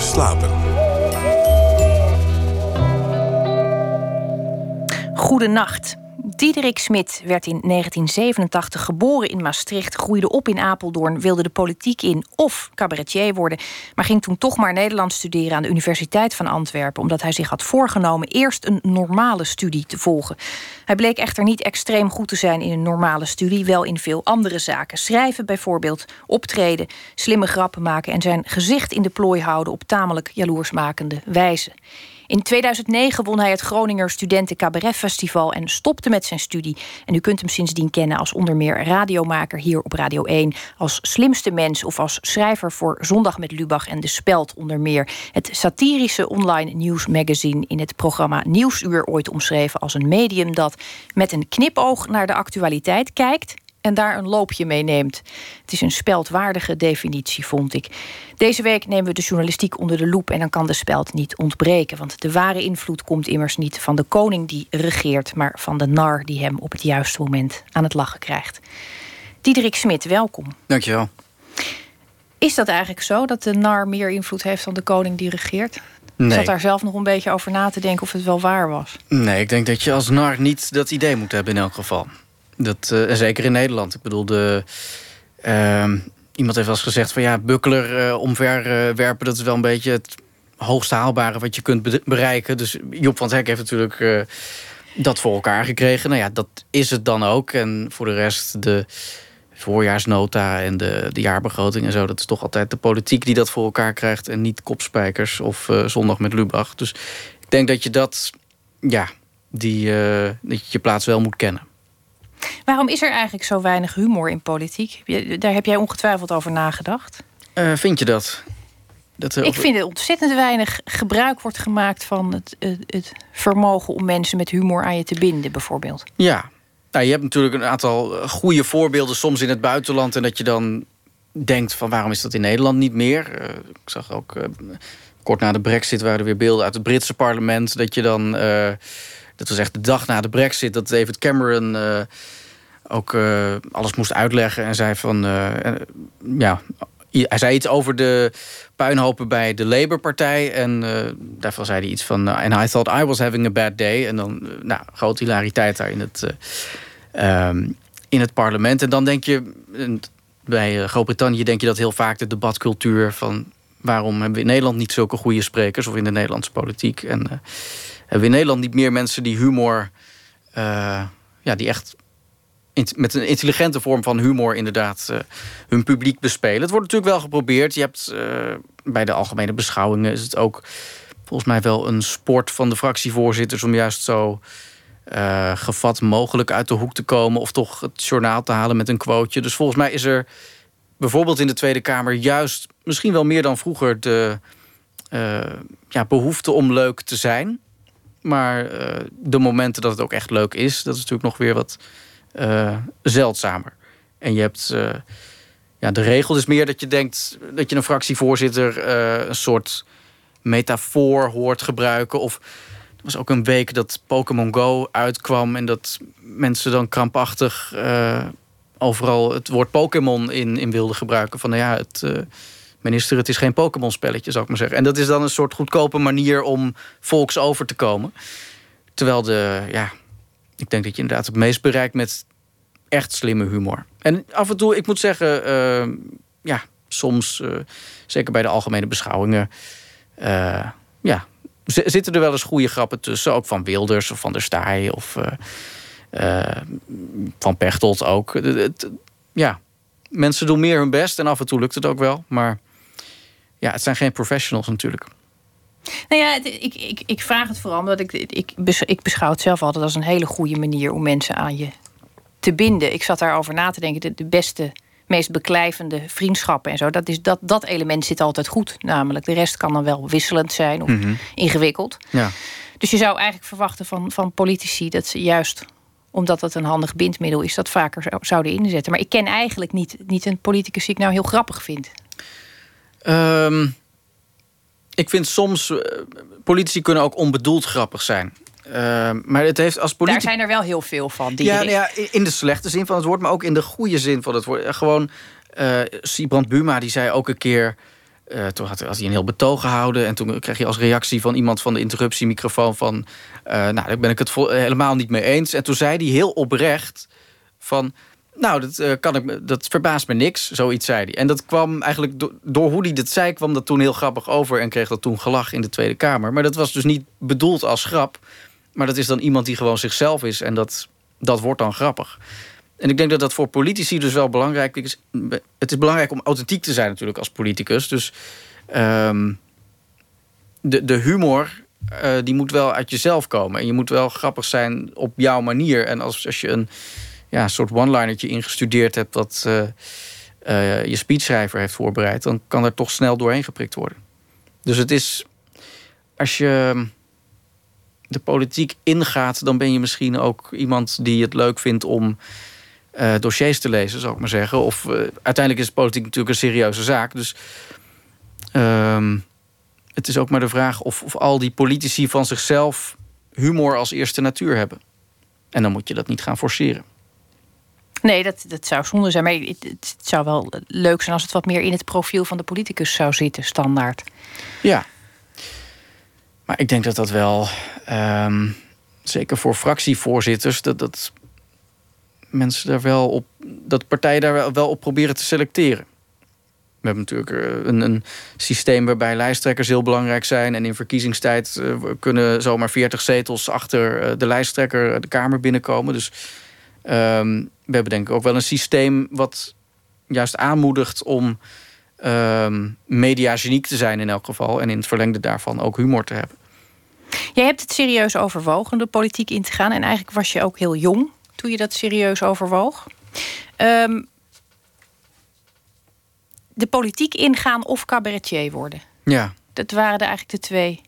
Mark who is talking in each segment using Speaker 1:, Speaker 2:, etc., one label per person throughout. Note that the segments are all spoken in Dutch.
Speaker 1: meer slapen.
Speaker 2: Goedenacht. Diederik Smit werd in 1987 geboren in Maastricht, groeide op in Apeldoorn, wilde de politiek in of cabaretier worden, maar ging toen toch maar Nederlands studeren aan de Universiteit van Antwerpen, omdat hij zich had voorgenomen eerst een normale studie te volgen. Hij bleek echter niet extreem goed te zijn in een normale studie, wel in veel andere zaken. Schrijven bijvoorbeeld, optreden, slimme grappen maken en zijn gezicht in de plooi houden op tamelijk jaloersmakende wijze. In 2009 won hij het Groninger Studenten Cabaret Festival en stopte met zijn studie. En u kunt hem sindsdien kennen als onder meer radiomaker hier op Radio 1, als slimste mens of als schrijver voor Zondag met Lubach en De Speld onder meer. Het satirische online nieuwsmagazine in het programma Nieuwsuur ooit omschreven als een medium dat met een knipoog naar de actualiteit kijkt en daar een loopje mee neemt. Het is een speldwaardige definitie, vond ik. Deze week nemen we de journalistiek onder de loep en dan kan de speld niet ontbreken. Want de ware invloed komt immers niet van de koning die regeert, maar van de nar die hem op het juiste moment aan het lachen krijgt. Diederik Smit, welkom.
Speaker 3: Dankjewel.
Speaker 2: Is dat eigenlijk zo dat de nar meer invloed heeft dan de koning die regeert? Nee. Ik zat daar zelf nog een beetje over na te denken of het wel waar was.
Speaker 3: Nee, ik denk dat je als nar niet dat idee moet hebben in elk geval. Dat, uh, zeker in Nederland. Ik bedoel, de, uh, iemand heeft wel eens gezegd van ja, bukkler uh, omverwerpen, dat is wel een beetje het hoogst haalbare wat je kunt bereiken. Dus Job van het Hek heeft natuurlijk dat voor elkaar gekregen. Nou ja, dat is het dan ook. En voor de rest, de voorjaarsnota en de, de jaarbegroting en zo, dat is toch altijd de politiek die dat voor elkaar krijgt en niet kopspijkers of zondag met Lubach. Dus ik denk dat je dat, ja, die, dat je je plaats wel moet kennen.
Speaker 2: Waarom is er eigenlijk zo weinig humor in politiek? Daar heb jij ongetwijfeld over nagedacht.
Speaker 3: Uh, vind je dat?
Speaker 2: dat Ik vind dat ontzettend weinig gebruik wordt gemaakt van het, het, vermogen om mensen met humor aan je te binden, bijvoorbeeld.
Speaker 3: Ja, nou, je hebt natuurlijk een aantal goede voorbeelden soms in het buitenland. En dat je dan denkt van waarom is dat in Nederland niet meer? Uh, ik zag ook uh, kort na de brexit waren er weer beelden uit het Britse parlement. Dat je dan dat was echt de dag na de brexit... dat David Cameron uh, ook uh, alles moest uitleggen en zei van... Uh, ja, hij zei iets over de puinhopen bij de Labour-partij. En daarvan zei hij iets van... En I thought I was having a bad day. En dan, nou, grote hilariteit daar in het, um, in het parlement. En dan denk je... Bij Groot-Brittannië denk je dat heel vaak de debatcultuur van... waarom hebben we in Nederland niet zulke goede sprekers... of in de Nederlandse politiek... En, hebben we in Nederland niet meer mensen die humor, uh, ja, die echt met een intelligente vorm van humor inderdaad uh, hun publiek bespelen. Het wordt natuurlijk wel geprobeerd. Je hebt bij de algemene beschouwingen is het ook volgens mij wel een sport van de fractievoorzitters om juist zo gevat mogelijk uit de hoek te komen of toch het journaal te halen met een quoteje. Dus volgens mij is er bijvoorbeeld in de Tweede Kamer juist misschien wel meer dan vroeger de ja, behoefte om leuk te zijn. Maar uh, de momenten dat het ook echt leuk is, dat is natuurlijk nog weer wat uh, zeldzamer. En je hebt. Ja, de regel is meer dat je denkt dat je een fractievoorzitter een soort metafoor hoort gebruiken. Of er was ook een week dat Pokémon Go uitkwam en dat mensen dan krampachtig overal het woord Pokémon in, in wilden gebruiken. Van nou ja, het minister, het is geen Pokémon-spelletje, zou ik maar zeggen. En dat is dan een soort goedkope manier om volks over te komen. Terwijl de, ja, ik denk dat je inderdaad het meest bereikt met echt slimme humor. En af en toe, ik moet zeggen, uh, ja, soms, uh, zeker bij de algemene beschouwingen, ja, zitten er wel eens goede grappen tussen. Ook van Wilders of van der Staaij of van Pechtold ook. ja, mensen doen meer hun best en af en toe lukt het ook wel. Maar ja, het zijn geen professionals natuurlijk.
Speaker 2: Nou ja, ik, ik, ik vraag het vooral omdat ik, ik, ik beschouw het zelf altijd als een hele goede manier om mensen aan je te binden. Ik zat daarover na te denken. De, de beste, meest beklijvende vriendschappen en zo. Dat, is, dat, dat element zit altijd goed. Namelijk, de rest kan dan wel wisselend zijn of mhm. ingewikkeld. Ja. Dus je zou eigenlijk verwachten van, van politici dat ze juist omdat het een handig bindmiddel is, dat vaker zouden inzetten. Maar ik ken eigenlijk niet, niet een politicus die ik nou heel grappig vind.
Speaker 3: Um, ik vind soms, uh, politici kunnen ook onbedoeld grappig zijn. Uh, maar het heeft als politie.
Speaker 2: Daar zijn er wel heel veel van.
Speaker 3: Die ja, nou ja, in de slechte zin van het woord, maar ook in de goede zin van het woord. Gewoon, uh, Sibrand Buma die zei ook een keer Uh, toen had, hij een heel betoog gehouden. En toen kreeg je als reactie van iemand van de interruptiemicrofoon van... Uh, nou, daar ben ik het helemaal niet mee eens. En toen zei hij heel oprecht van... Nou, dat, uh, kan ik, dat verbaast me niks, zoiets zei hij. En dat kwam eigenlijk do door hoe hij dat zei... kwam dat toen heel grappig over en kreeg dat toen gelach in de Tweede Kamer. Maar dat was dus niet bedoeld als grap. Maar dat is dan iemand die gewoon zichzelf is. En dat, dat wordt dan grappig. En ik denk dat dat voor politici dus wel belangrijk is. Het is belangrijk om authentiek te zijn natuurlijk als politicus. Dus um, de, de humor uh, die moet wel uit jezelf komen. En je moet wel grappig zijn op jouw manier. En als, als je een ja, soort one-linertje ingestudeerd hebt... wat uh, uh, je speechschrijver heeft voorbereid... dan kan er toch snel doorheen geprikt worden. Dus het is... Als je de politiek ingaat... dan ben je misschien ook iemand die het leuk vindt om uh, dossiers te lezen, zou ik maar zeggen. Of uh, uiteindelijk is politiek natuurlijk een serieuze zaak. Dus uh, het is ook maar de vraag of, of al die politici van zichzelf humor als eerste natuur hebben. En dan moet je dat niet gaan forceren.
Speaker 2: Nee, dat, dat zou zonde zijn. Maar het, het, zou wel leuk zijn als het wat meer in het profiel van de politicus zou zitten, standaard.
Speaker 3: Ja. Maar ik denk dat dat wel, um, zeker voor fractievoorzitters, dat, dat mensen daar wel op, dat partijen daar wel op proberen te selecteren. We hebben natuurlijk eh, een, een, systeem waarbij lijsttrekkers heel belangrijk zijn. En in verkiezingstijd uh, kunnen zomaar 40 zetels achter uh, de lijsttrekker de Kamer binnenkomen. Dus um, we hebben denk ik ook wel een systeem wat juist aanmoedigt om um, mediageniek te zijn in elk geval. En in het verlengde daarvan ook humor te hebben.
Speaker 2: Jij hebt het serieus overwogen de politiek in te gaan. En eigenlijk was je ook heel jong toen je dat serieus overwoog. Um, de politiek ingaan of cabaretier worden.
Speaker 3: Ja.
Speaker 2: Dat waren de, eigenlijk de twee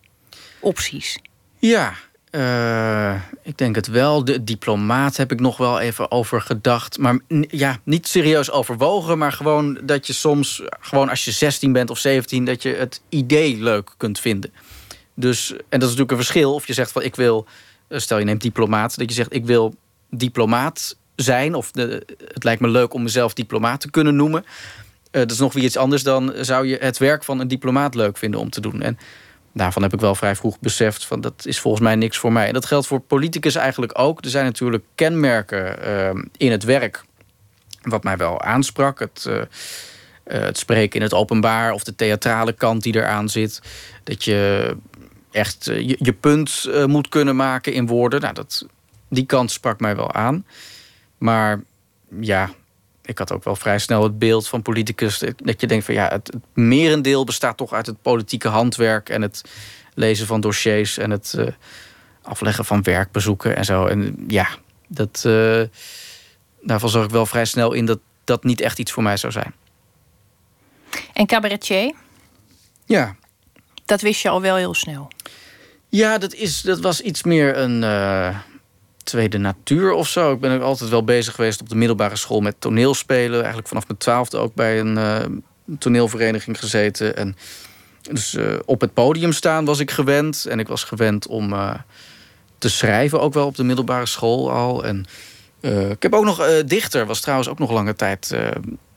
Speaker 2: opties.
Speaker 3: Ja, uh, ik denk het wel. De diplomaat heb ik nog wel even over gedacht. Maar ja, niet serieus overwogen. Maar gewoon dat je soms, gewoon als je 16 bent of 17, dat je het idee leuk kunt vinden. Dus, en dat is natuurlijk een verschil. Of je zegt van ik wil, eh, stel je neemt diplomaat, dat je zegt ik wil diplomaat zijn. Of het lijkt me leuk om mezelf diplomaat te kunnen noemen. Uh, dat is nog weer iets anders dan zou je het werk van een diplomaat leuk vinden om te doen. En daarvan heb ik wel vrij vroeg beseft van dat is volgens mij niks voor mij. En dat geldt voor politicus eigenlijk ook. Er zijn natuurlijk kenmerken uh, in het werk wat mij wel aansprak. Het, uh, het spreken in het openbaar of de theatrale kant die eraan zit. Dat je echt je, je, punt moet kunnen maken in woorden. Nou, dat die kant sprak mij wel aan. Maar ja, ik had ook wel vrij snel het beeld van politicus. Dat je denkt van ja, het, merendeel bestaat toch uit het politieke handwerk en het lezen van dossiers en het uh, afleggen van werkbezoeken en zo. En ja, dat, uh, daarvan zag ik wel vrij snel in dat dat niet echt iets voor mij zou zijn.
Speaker 2: En cabaretier?
Speaker 3: Ja.
Speaker 2: Dat wist je al wel heel snel.
Speaker 3: Ja, dat, is, dat was iets meer een. Uh, tweede natuur of zo. Ik ben ook altijd wel bezig geweest op de middelbare school met toneelspelen. Eigenlijk vanaf mijn twaalfde ook bij een uh, toneelvereniging gezeten. En dus uh, op het podium staan was ik gewend. En ik was gewend om uh, te schrijven, ook wel op de middelbare school al. En ik heb ook nog dichter, was trouwens ook nog lange tijd.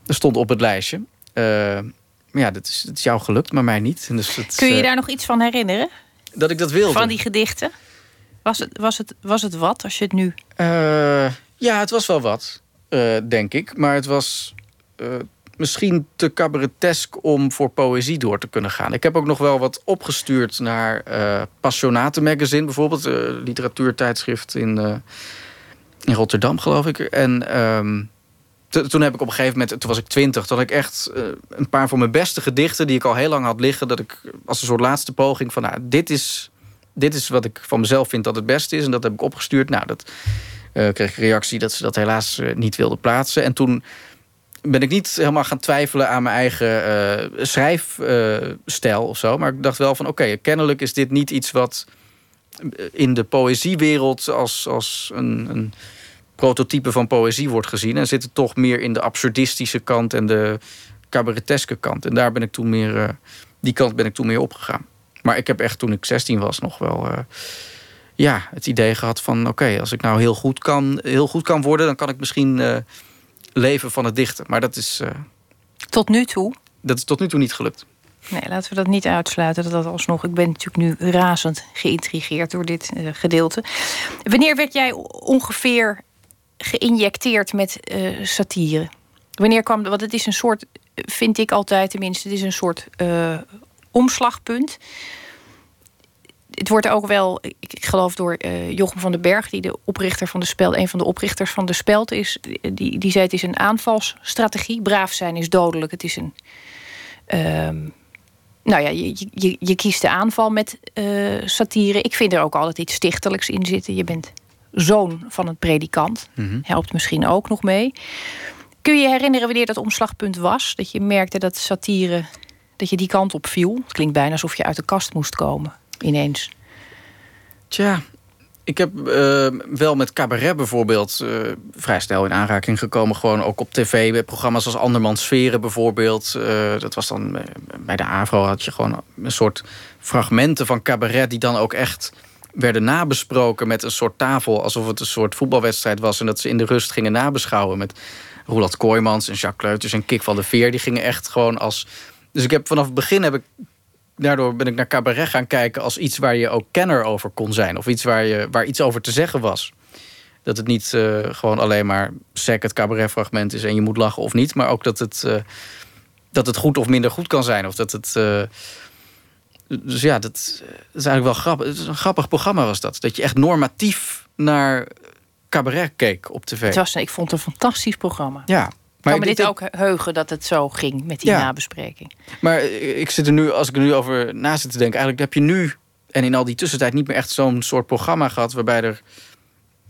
Speaker 3: stond op het lijstje. maar ja, dat is, dat is jou gelukt, maar mij niet. Dus
Speaker 2: Kun je je daar nog iets van herinneren?
Speaker 3: Dat ik dat wilde.
Speaker 2: Van die gedichten? Was het, was het, was het wat als je het nu.
Speaker 3: Uh, ja, het was wel wat, uh, denk ik. Maar het was uh, misschien te cabaretesk om voor poëzie door te kunnen gaan. Ik heb ook nog wel wat opgestuurd naar Passionate Magazine, bijvoorbeeld, een literatuurtijdschrift in, in Rotterdam, geloof ik. En. Um, toen heb ik op een gegeven moment, toen was ik twintig, had ik echt een paar van mijn beste gedichten die ik al heel lang had liggen, dat ik als een soort laatste poging van, nou, dit is dit is wat ik van mezelf vind dat het beste is. En dat heb ik opgestuurd. Nou, dat uh, kreeg ik reactie dat ze dat helaas uh, niet wilden plaatsen. En toen ben ik niet helemaal gaan twijfelen aan mijn eigen uh, schrijfstijl of zo. Maar ik dacht wel van oké, kennelijk is dit niet iets wat in de poëziewereld als, als een, een prototype van poëzie wordt gezien. En zit het toch meer in de absurdistische kant en de cabareteske kant. En daar ben ik toen meer, die kant ben ik toen meer opgegaan. Maar ik heb echt toen ik 16 was nog wel uh, ja, het idee gehad van oké, als ik nou heel goed kan, heel goed kan worden, dan kan ik misschien uh, leven van het dichten. Maar dat is. Uh,
Speaker 2: tot nu toe?
Speaker 3: Dat is tot nu toe niet gelukt.
Speaker 2: Nee, laten we dat niet uitsluiten. Dat dat alsnog. Ik ben natuurlijk nu razend geïntrigeerd door dit uh, gedeelte. Wanneer werd jij ongeveer geïnjecteerd met satire? Wanneer kwam. Want het is een soort. Vind ik altijd tenminste. Het is een soort omslagpunt het wordt ook wel, ik geloof door uh, Jochem van den Berg, die de oprichter van de speld, een van de oprichters van de speld is, die, die zei het is een aanvalsstrategie. Braaf zijn is dodelijk. Het is een. Um, nou ja, je, je, je, kiest de aanval met uh, satire. Ik vind er ook altijd iets stichtelijks in zitten. Je bent zoon van een predikant. Mm Helpt misschien ook nog mee. Kun je je herinneren wanneer dat omslagpunt was? Dat je merkte dat satire, dat je die kant op viel? Het klinkt bijna alsof je uit de kast moest komen ineens?
Speaker 3: Tja, ik heb uh, wel met cabaret bijvoorbeeld uh, vrij snel in aanraking gekomen. Gewoon ook op tv, bij programma's als Andermans Sferen bijvoorbeeld. Uh, dat was dan bij de AVRO had je gewoon een soort fragmenten van cabaret... die dan ook echt werden nabesproken met een soort tafel... alsof het een soort voetbalwedstrijd was... en dat ze in de rust gingen nabeschouwen met Roland Kooijmans en Jacques Kleuters en Kik van de Veer. Die gingen echt gewoon als... Dus ik heb vanaf het begin heb ik daardoor ben ik naar cabaret gaan kijken als iets waar je ook kenner over kon zijn. Of iets waar, je, waar iets over te zeggen was. Dat het niet uh, gewoon alleen maar sec het cabaretfragment is en je moet lachen of niet. Maar ook dat het, uh, dat het goed of minder goed kan zijn. Of dat het. Uh, dus ja, dat, dat, is eigenlijk wel grappig. Het is een grappig programma was dat. Dat je echt normatief naar cabaret keek op tv.
Speaker 2: Het was, ik vond het een fantastisch programma.
Speaker 3: Ja,
Speaker 2: maar kan me dit ook heugen dat het zo ging met die nabespreking.
Speaker 3: Maar ik zit er nu, als ik er nu over na zit te denken, eigenlijk heb je nu en in al die tussentijd niet meer echt zo'n soort programma gehad waarbij er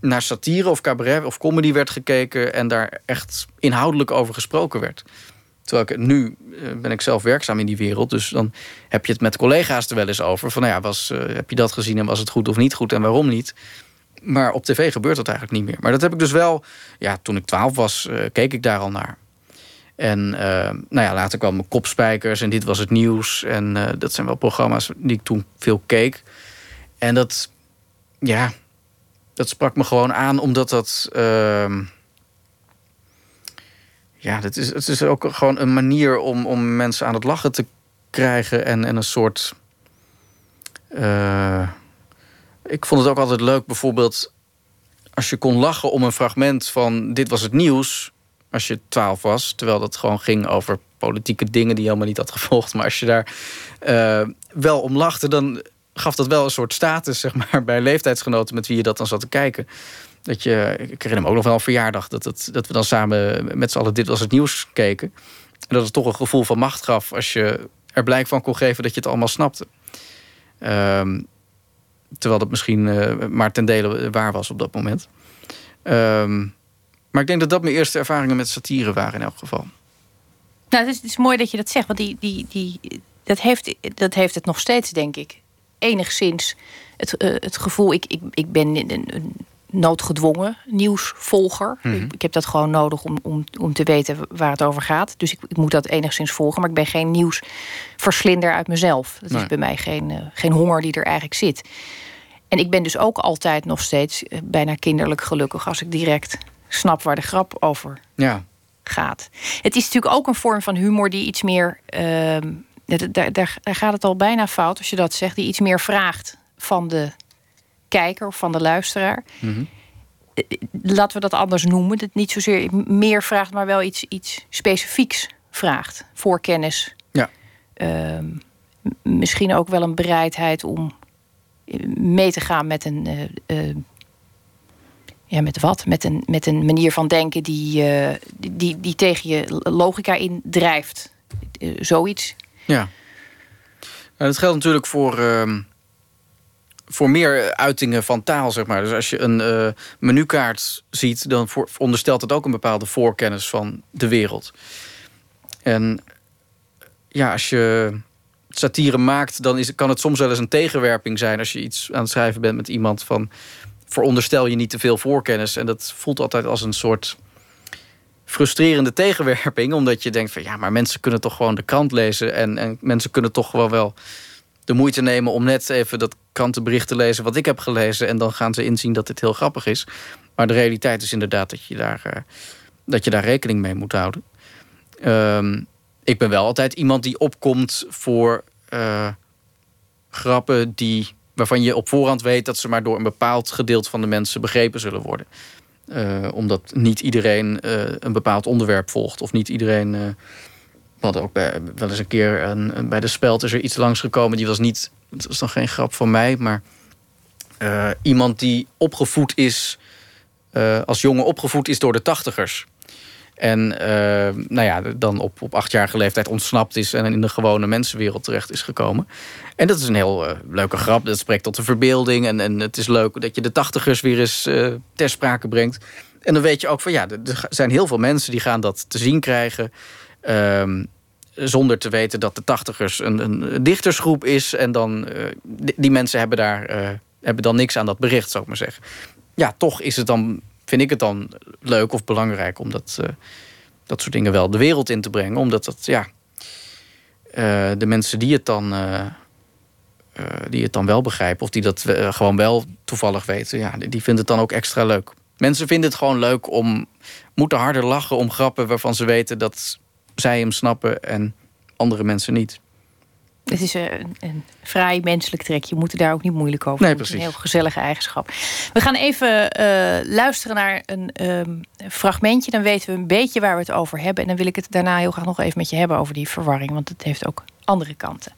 Speaker 3: naar satire of cabaret of comedy werd gekeken en daar echt inhoudelijk over gesproken werd. Terwijl ik nu eh, ben ik zelf werkzaam in die wereld, dus dan heb je het met collega's er wel eens over. Van nou ja, was, uh, heb je dat gezien en was het goed of niet goed en waarom niet? Maar op tv gebeurt dat eigenlijk niet meer. Maar dat heb ik dus wel... Ja, toen ik twaalf was, uh, keek ik daar al naar. En uh, nou ja, later kwamen Kopspijkers en Dit Was Het Nieuws. En uh, dat zijn wel programma's die ik toen veel keek. En dat... Ja, dat sprak me gewoon aan omdat dat... Uh, ja, dat is, het is ook gewoon een manier om, om mensen aan het lachen te krijgen. En, en een soort... Uh, ik vond het ook altijd leuk, bijvoorbeeld als je kon lachen om een fragment van dit was het nieuws, als je twaalf was, terwijl dat gewoon ging over politieke dingen die je helemaal niet had gevolgd. Maar als je daar uh, wel om lachte, dan gaf dat wel een soort status, zeg maar, bij leeftijdsgenoten met wie je dat dan zat te kijken. Dat je, ik herinner me ook nog wel een verjaardag dat, het, dat we dan samen met z'n allen dit was het nieuws keken. En dat het toch een gevoel van macht gaf als je er blijk van kon geven dat je het allemaal snapte. Um, Terwijl dat misschien uh, maar ten dele waar was op dat moment. Um, maar ik denk dat dat mijn eerste ervaringen met satire waren in elk geval.
Speaker 2: Nou, het is, het is mooi dat je dat zegt. Want die, die, die, dat, heeft, dat heeft het nog steeds, denk ik. Enigszins het, uh, het gevoel... Ik, ik, ik ben een, een noodgedwongen nieuwsvolger. Mm -hmm. ik, ik, heb dat gewoon nodig om, om, om te weten waar het over gaat. Dus ik, ik, moet dat enigszins volgen. Maar ik ben geen nieuwsverslinder uit mezelf. Dat nee. is bij mij geen, uh, geen honger die er eigenlijk zit. En ik ben dus ook altijd nog steeds uh, bijna kinderlijk gelukkig... als ik direct snap waar de grap over
Speaker 3: ja.
Speaker 2: gaat. Het is natuurlijk ook een vorm van humor die iets meer... Uh, daar, daar, daar gaat het al bijna fout als je dat zegt... die iets meer vraagt van de kijker of van de luisteraar.
Speaker 3: Mm -hmm.
Speaker 2: Laten we dat anders noemen. Dat niet zozeer meer vraagt, maar wel iets, iets specifieks vraagt. Voorkennis.
Speaker 3: Ja.
Speaker 2: Uh, misschien ook wel een bereidheid om mee te gaan met een. Uh, uh, ja, met wat? Met een, met een manier van denken die, die, die, die, tegen je logica indrijft. zoiets.
Speaker 3: Ja. Nou, dat geldt natuurlijk voor ehm, voor meer uitingen van taal, zeg maar. Dus als je een uh, menukaart ziet, dan voor, onderstelt het ook een bepaalde voorkennis van de wereld. En ja, als je satire maakt, dan is, kan het soms wel eens een tegenwerping zijn als je iets aan het schrijven bent met iemand van veronderstel je niet te veel voorkennis. En dat voelt altijd als een soort frustrerende tegenwerping, omdat je denkt van ja, maar mensen kunnen toch gewoon de krant lezen en, en mensen kunnen toch wel wel de moeite nemen om net even dat krantenbericht te lezen wat ik heb gelezen. En dan gaan ze inzien dat dit heel grappig is. Maar de realiteit is inderdaad dat je daar, uh, dat je daar rekening mee moet houden. Um, ik ben wel altijd iemand die opkomt voor grappen die, waarvan je op voorhand weet dat ze maar door een bepaald gedeelte van de mensen begrepen zullen worden. omdat niet iedereen een bepaald onderwerp volgt of niet iedereen hadden ook wel eens een keer een, bij de speld is er iets langsgekomen. Die was niet, het was nog geen grap van mij, maar uh, iemand die opgevoed is, uh, als jongen opgevoed is door de tachtigers. En uh, nou ja, dan op, op achtjarige leeftijd ontsnapt is en in de gewone mensenwereld terecht is gekomen. En dat is een heel leuke grap. Dat spreekt tot de verbeelding. En, en het is leuk dat je de tachtigers weer eens ter sprake brengt. En dan weet je ook van ja, er zijn heel veel mensen die gaan dat te zien krijgen. Ehm, zonder te weten dat de tachtigers een, een dichtersgroep is. En dan, uh, die, mensen hebben daar uh, hebben dan niks aan dat bericht, zou ik maar zeggen. Ja, toch is het dan, vind ik het dan leuk of belangrijk om dat, uh, dat soort dingen wel de wereld in te brengen. Omdat dat, ja, de mensen die het dan. die het dan wel begrijpen, of die dat gewoon wel toevallig weten, ja, die vinden het dan ook extra leuk. Mensen vinden het gewoon leuk om, moeten harder lachen om grappen waarvan ze weten dat zij hem snappen en andere mensen niet.
Speaker 2: Het is een, een vrij menselijk trek. Je moet er daar ook niet moeilijk over
Speaker 3: nee. Precies.
Speaker 2: Een heel gezellige eigenschap. We gaan even uh, luisteren naar een um, fragmentje. Dan weten we een beetje waar we het over hebben. En dan wil ik het daarna heel graag nog even met je hebben over die verwarring. Want het heeft ook andere kanten.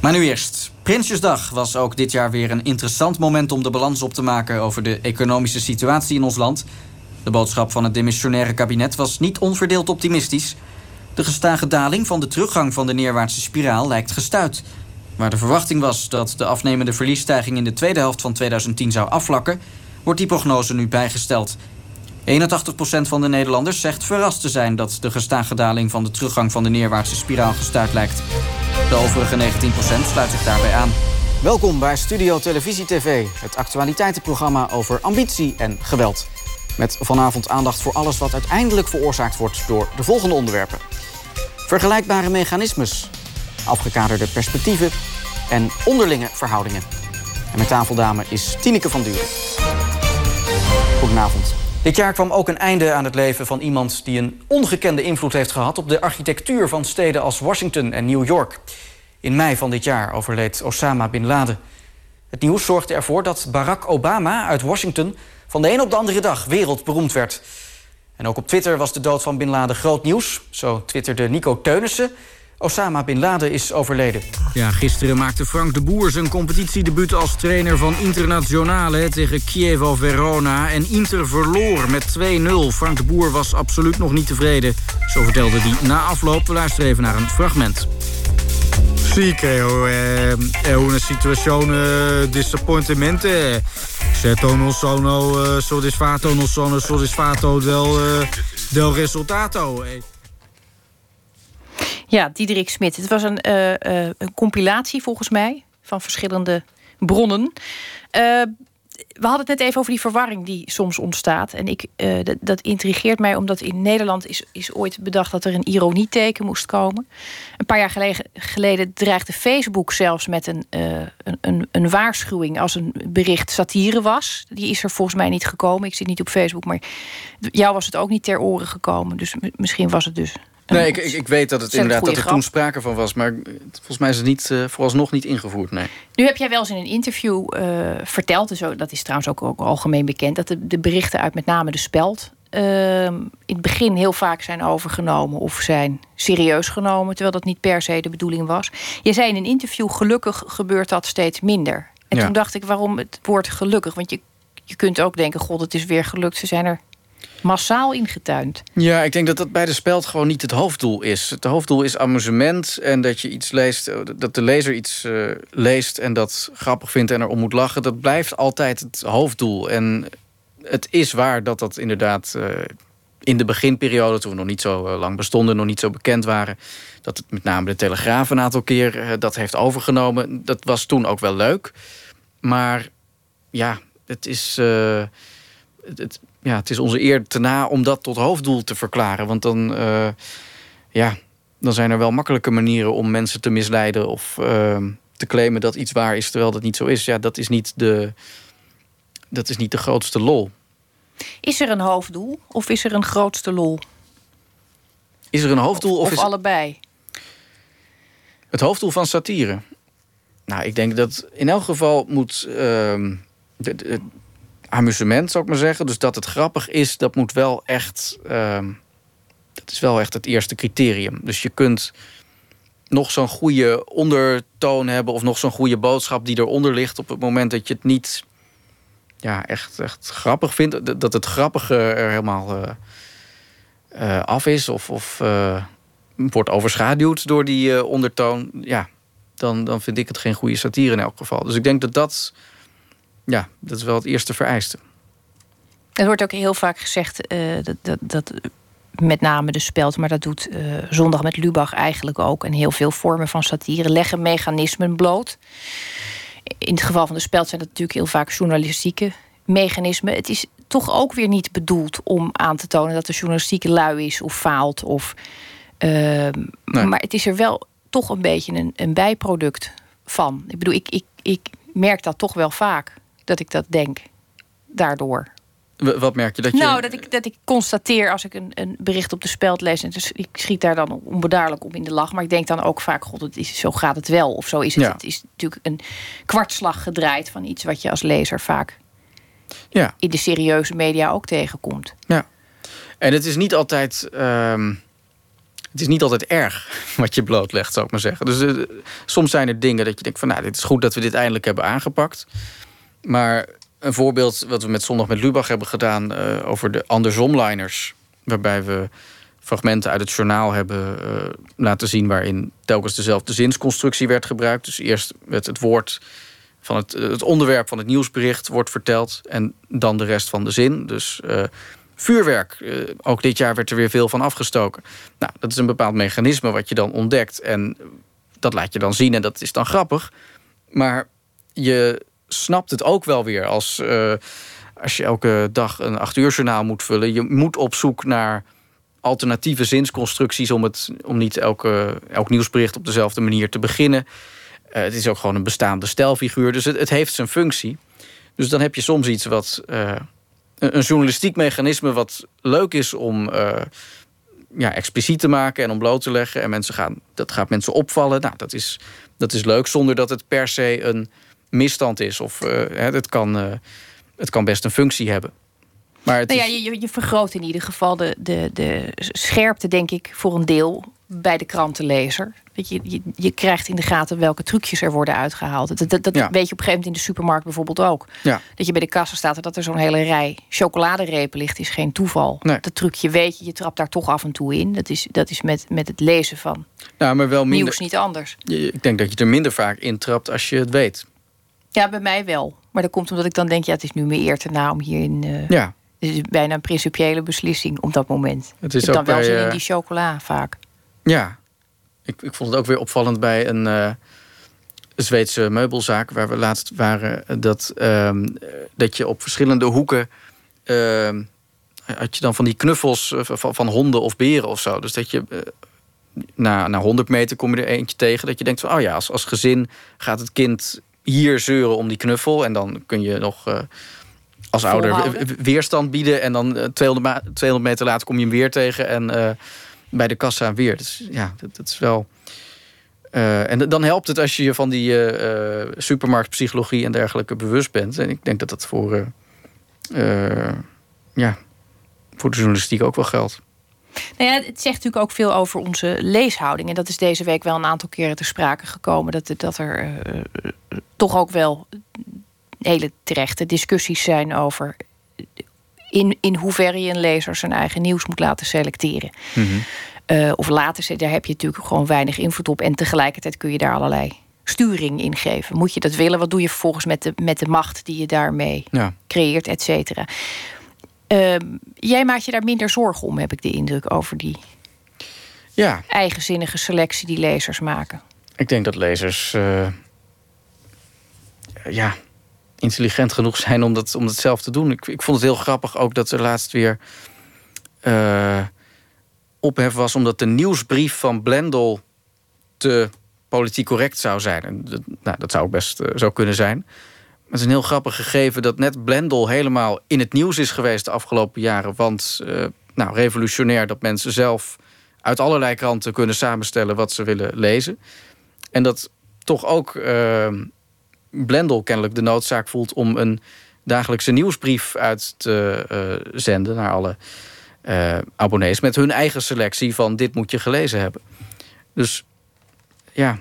Speaker 1: Maar nu eerst. Prinsjesdag was ook dit jaar weer een interessant moment om de balans op te maken over de economische situatie in ons land. De boodschap van het demissionaire kabinet was niet onverdeeld optimistisch. De gestage daling van de teruggang van de neerwaartse spiraal lijkt gestuit. Waar de verwachting was dat de afnemende verliesstijging in de tweede helft van 2010 zou afvlakken, wordt die prognose nu bijgesteld. 81% van de Nederlanders zegt verrast te zijn dat de gestage daling van de teruggang van de neerwaartse spiraal gestuit lijkt. De overige 19% sluit zich daarbij aan.
Speaker 4: Welkom bij Studio Televisie TV, het actualiteitenprogramma over ambitie en geweld. Met vanavond aandacht voor alles wat uiteindelijk veroorzaakt wordt door de volgende onderwerpen: vergelijkbare mechanismes, afgekaderde perspectieven en onderlinge verhoudingen. En mijn tafeldame is Tineke van Duren. Goedenavond. Dit jaar kwam ook een einde aan het leven van iemand die een ongekende invloed heeft gehad op de architectuur van steden als Washington en New York. In mei van dit jaar overleed Osama bin Laden. Het nieuws zorgde ervoor dat Barack Obama uit Washington van de een op de andere dag wereldberoemd werd. En ook op Twitter was de dood van Bin Laden groot nieuws. Zo twitterde Nico Teunissen. Osama Bin Laden is overleden.
Speaker 5: Ja, gisteren maakte Frank de Boer zijn competitiedebuut als trainer van Internationale tegen Chievo Verona. En Inter verloor met 2-0. Frank de Boer was absoluut nog niet tevreden. Zo vertelde hij na afloop. We luisteren even naar een fragment.
Speaker 6: Sì, creo è, è una situazione disappuntamento. Certo non sono soddisfatto, non sono soddisfatto del, del risultato.
Speaker 2: Ja, Diederik Smit. Het was een, een compilatie volgens mij van verschillende bronnen we hadden het net even over die verwarring die soms ontstaat. En ik, uh, dat intrigeert mij omdat in Nederland is, is ooit bedacht dat er een ironieteken moest komen. Een paar jaar geleden, dreigde Facebook zelfs met een, uh, een, een, een, waarschuwing als een bericht satire was. Die is er volgens mij niet gekomen. Ik zit niet op Facebook, maar jou was het ook niet ter oren gekomen. Dus misschien was het dus
Speaker 3: Nee, ik, ik, ik, weet dat het inderdaad dat er toen sprake van was. Maar volgens mij is het niet, uh, vooralsnog niet ingevoerd. Nee.
Speaker 2: Nu heb jij wel eens in een interview uh, verteld, dus dat is trouwens ook, ook, algemeen bekend, dat de, de, berichten uit met name de speld uh, in het begin heel vaak zijn overgenomen of zijn serieus genomen, terwijl dat niet per se de bedoeling was. Je zei in een interview, gelukkig gebeurt dat steeds minder. En ja. toen dacht ik, waarom het woord gelukkig? Want je, je kunt ook denken, god, het is weer gelukt. Ze zijn er massaal ingetuind.
Speaker 3: Ja, ik denk dat dat bij de speld gewoon niet het hoofddoel is. Het hoofddoel is amusement en dat je iets leest, eh, dat de lezer iets uh, leest en dat grappig vindt en erom moet lachen. Dat blijft altijd het hoofddoel. En het is waar dat dat inderdaad uh, in de beginperiode, toen we nog niet zo lang bestonden, nog niet zo bekend waren, dat het met name de Telegraaf een aantal keer dat heeft overgenomen. Dat was toen ook wel leuk. Maar ja, het is. Het, ja, het is onze eer te na om dat tot hoofddoel te verklaren. Want dan, uh, ja, dan zijn er wel makkelijke manieren om mensen te misleiden of uh, te claimen dat iets waar is terwijl dat niet zo is. Ja, dat is niet de, dat is niet de grootste lol.
Speaker 2: Is er een hoofddoel of is er een grootste lol?
Speaker 3: Is er een hoofddoel of,
Speaker 2: of
Speaker 3: is
Speaker 2: allebei?
Speaker 3: het hoofddoel van satire? Nou, ik denk dat in elk geval moet ehm, de, de- amusement, zou ik maar zeggen. Dus dat het grappig is, dat moet wel echt. ehm, dat is wel echt het eerste criterium. Dus je kunt nog zo'n goede ondertoon hebben of nog zo'n goede boodschap die eronder ligt op het moment dat je het niet ja, echt, echt grappig vindt. Dat- het grappige er helemaal eh, eh, af is of, of eh, wordt overschaduwd door die ondertoon. Ja, dan, dan vind ik het geen goede satire in elk geval. Dus ik denk dat dat, ja, dat is wel het eerste vereiste.
Speaker 2: Er wordt ook heel vaak gezegd eh, dat, dat, dat met name de speld, maar dat doet eh, Zondag met Lubach eigenlijk ook. En heel veel vormen van satire leggen mechanismen bloot. In het geval van de speld zijn dat natuurlijk heel vaak journalistieke mechanismen. Het is toch ook weer niet bedoeld om aan te tonen dat de journalistiek lui is of faalt. Of, ehm, Maar het is er wel toch een beetje een, een bijproduct van. Ik bedoel, ik, ik, ik merk dat toch wel vaak dat ik dat denk. Daardoor.
Speaker 3: Wat merk je? Dat je
Speaker 2: Nou, dat ik, dat ik constateer als ik een, een bericht op de speld lees. En dus ik schiet daar dan onbedaarlijk om in de lach. Maar ik denk dan ook vaak: God, het is, zo gaat het wel. Of zo is het.
Speaker 3: Ja.
Speaker 2: Het is natuurlijk een kwartslag gedraaid van iets wat je als lezer vaak
Speaker 3: Ja.
Speaker 2: in de serieuze media ook tegenkomt.
Speaker 3: Ja. En het is niet altijd. ehm, het is niet altijd erg wat je blootlegt, zou ik maar zeggen. Dus eh, soms zijn er dingen dat je denkt van, nou, dit is goed dat we dit eindelijk hebben aangepakt. Maar een voorbeeld wat we met Zondag met Lubach hebben gedaan eh, over de andersomliners, waarbij we fragmenten uit het journaal hebben eh, laten zien waarin telkens dezelfde zinsconstructie werd gebruikt. Dus eerst werd het woord van het, het onderwerp van het nieuwsbericht wordt verteld en dan de rest van de zin. Dus eh, vuurwerk, eh, ook dit jaar werd er weer veel van afgestoken. Nou, dat is een bepaald mechanisme wat je dan ontdekt en dat laat je dan zien en dat is dan grappig. Maar je snapt het ook wel weer als, eh, als je elke dag een acht uur journaal moet vullen. Je moet op zoek naar alternatieve zinsconstructies om, het, om niet elke, elk nieuwsbericht op dezelfde manier te beginnen. Eh, het is ook gewoon een bestaande stijlfiguur, dus het, het heeft zijn functie. Dus dan heb je soms iets wat. eh, een, journalistiek mechanisme wat leuk is om ja, expliciet te maken en om bloot te leggen. En mensen gaan, dat gaat mensen opvallen. Nou, dat is, dat is leuk zonder dat het per se een misstand is. Of eh, het, kan, eh, het kan best een functie hebben. Maar het
Speaker 2: Nou ja, je, je- vergroot in ieder geval de, de, de scherpte, denk ik, voor een deel bij de krantenlezer. Dat je, je, je krijgt in de gaten welke trucjes er worden uitgehaald. Dat, dat, dat
Speaker 3: Ja.
Speaker 2: weet je op een gegeven moment in de supermarkt bijvoorbeeld ook.
Speaker 3: ja.
Speaker 2: Dat je bij de kassa staat en dat er zo'n hele rij chocoladerepen ligt, is geen toeval.
Speaker 3: Nee.
Speaker 2: Dat trucje weet je, je trapt daar toch af en toe in. Dat is, dat is met, met het lezen van
Speaker 3: nou, maar wel minder.
Speaker 2: nieuws niet anders.
Speaker 3: Ik denk dat je er minder vaak intrapt als je het weet.
Speaker 2: Ja, bij mij wel. Maar dat komt omdat ik dan denk, ja, het is nu mijn eer te na om hierin... eh
Speaker 3: Ja,
Speaker 2: Het is bijna een principiële beslissing op dat moment.
Speaker 3: het is
Speaker 2: ik dan wel zin in
Speaker 3: eh,
Speaker 2: die chocola vaak.
Speaker 3: Ja, ik, ik vond het ook weer opvallend bij een eh, Zweedse meubelzaak waar we laatst waren. Dat, ehm, eh, dat je op verschillende hoeken. ehm, had je dan van die knuffels van, van honden of beren of zo. Dus dat je. na, na 100 meter kom je er eentje tegen. Dat je denkt van, oh ja, als, als gezin gaat het kind hier zeuren om die knuffel. En dan kun je nog eh, als ouder weerstand bieden. En dan eh, 200, ma- 200 meter later kom je hem weer tegen. En eh, bij de kassa weer. Dus ja, dat, dat is wel. eh, en dan helpt het als je je van die eh, eh, supermarktpsychologie en dergelijke bewust bent. En ik denk dat dat voor, eh, eh, ja, voor de journalistiek ook wel geldt.
Speaker 2: Nou ja, het zegt natuurlijk ook veel over onze leeshouding. En dat is deze week wel een aantal keren ter sprake gekomen. Dat, dat er eh, toch ook wel hele terechte discussies zijn over... in, in hoeverre je een lezer zijn eigen nieuws moet laten selecteren. Eh, of laten ze, daar heb je natuurlijk gewoon weinig invloed op. En tegelijkertijd kun je daar allerlei sturing in geven. Moet je dat willen? Wat doe je vervolgens met de, met de macht die je daarmee
Speaker 3: Ja.
Speaker 2: creëert, et cetera? Ehm, jij maakt je daar minder zorgen om, heb ik de indruk, over die
Speaker 3: ja,
Speaker 2: eigenzinnige selectie die lezers maken.
Speaker 3: ik denk dat lezers eh, ja, intelligent genoeg zijn om dat, om dat zelf te doen. Ik, ik vond het heel grappig ook dat er laatst weer eh, ophef was... omdat de nieuwsbrief van Blendel te politiek correct zou zijn. En dat, nou, dat zou ook best eh, zo kunnen zijn. Het is een heel grappig gegeven dat net Blendel helemaal in het nieuws is geweest de afgelopen jaren. Want, eh, nou, revolutionair dat mensen zelf uit allerlei kranten kunnen samenstellen wat ze willen lezen. En dat toch ook uh, Blendel kennelijk de noodzaak voelt om een dagelijkse nieuwsbrief uit te uh, zenden naar alle abonnees met hun eigen selectie van dit moet je gelezen hebben. Dus ja,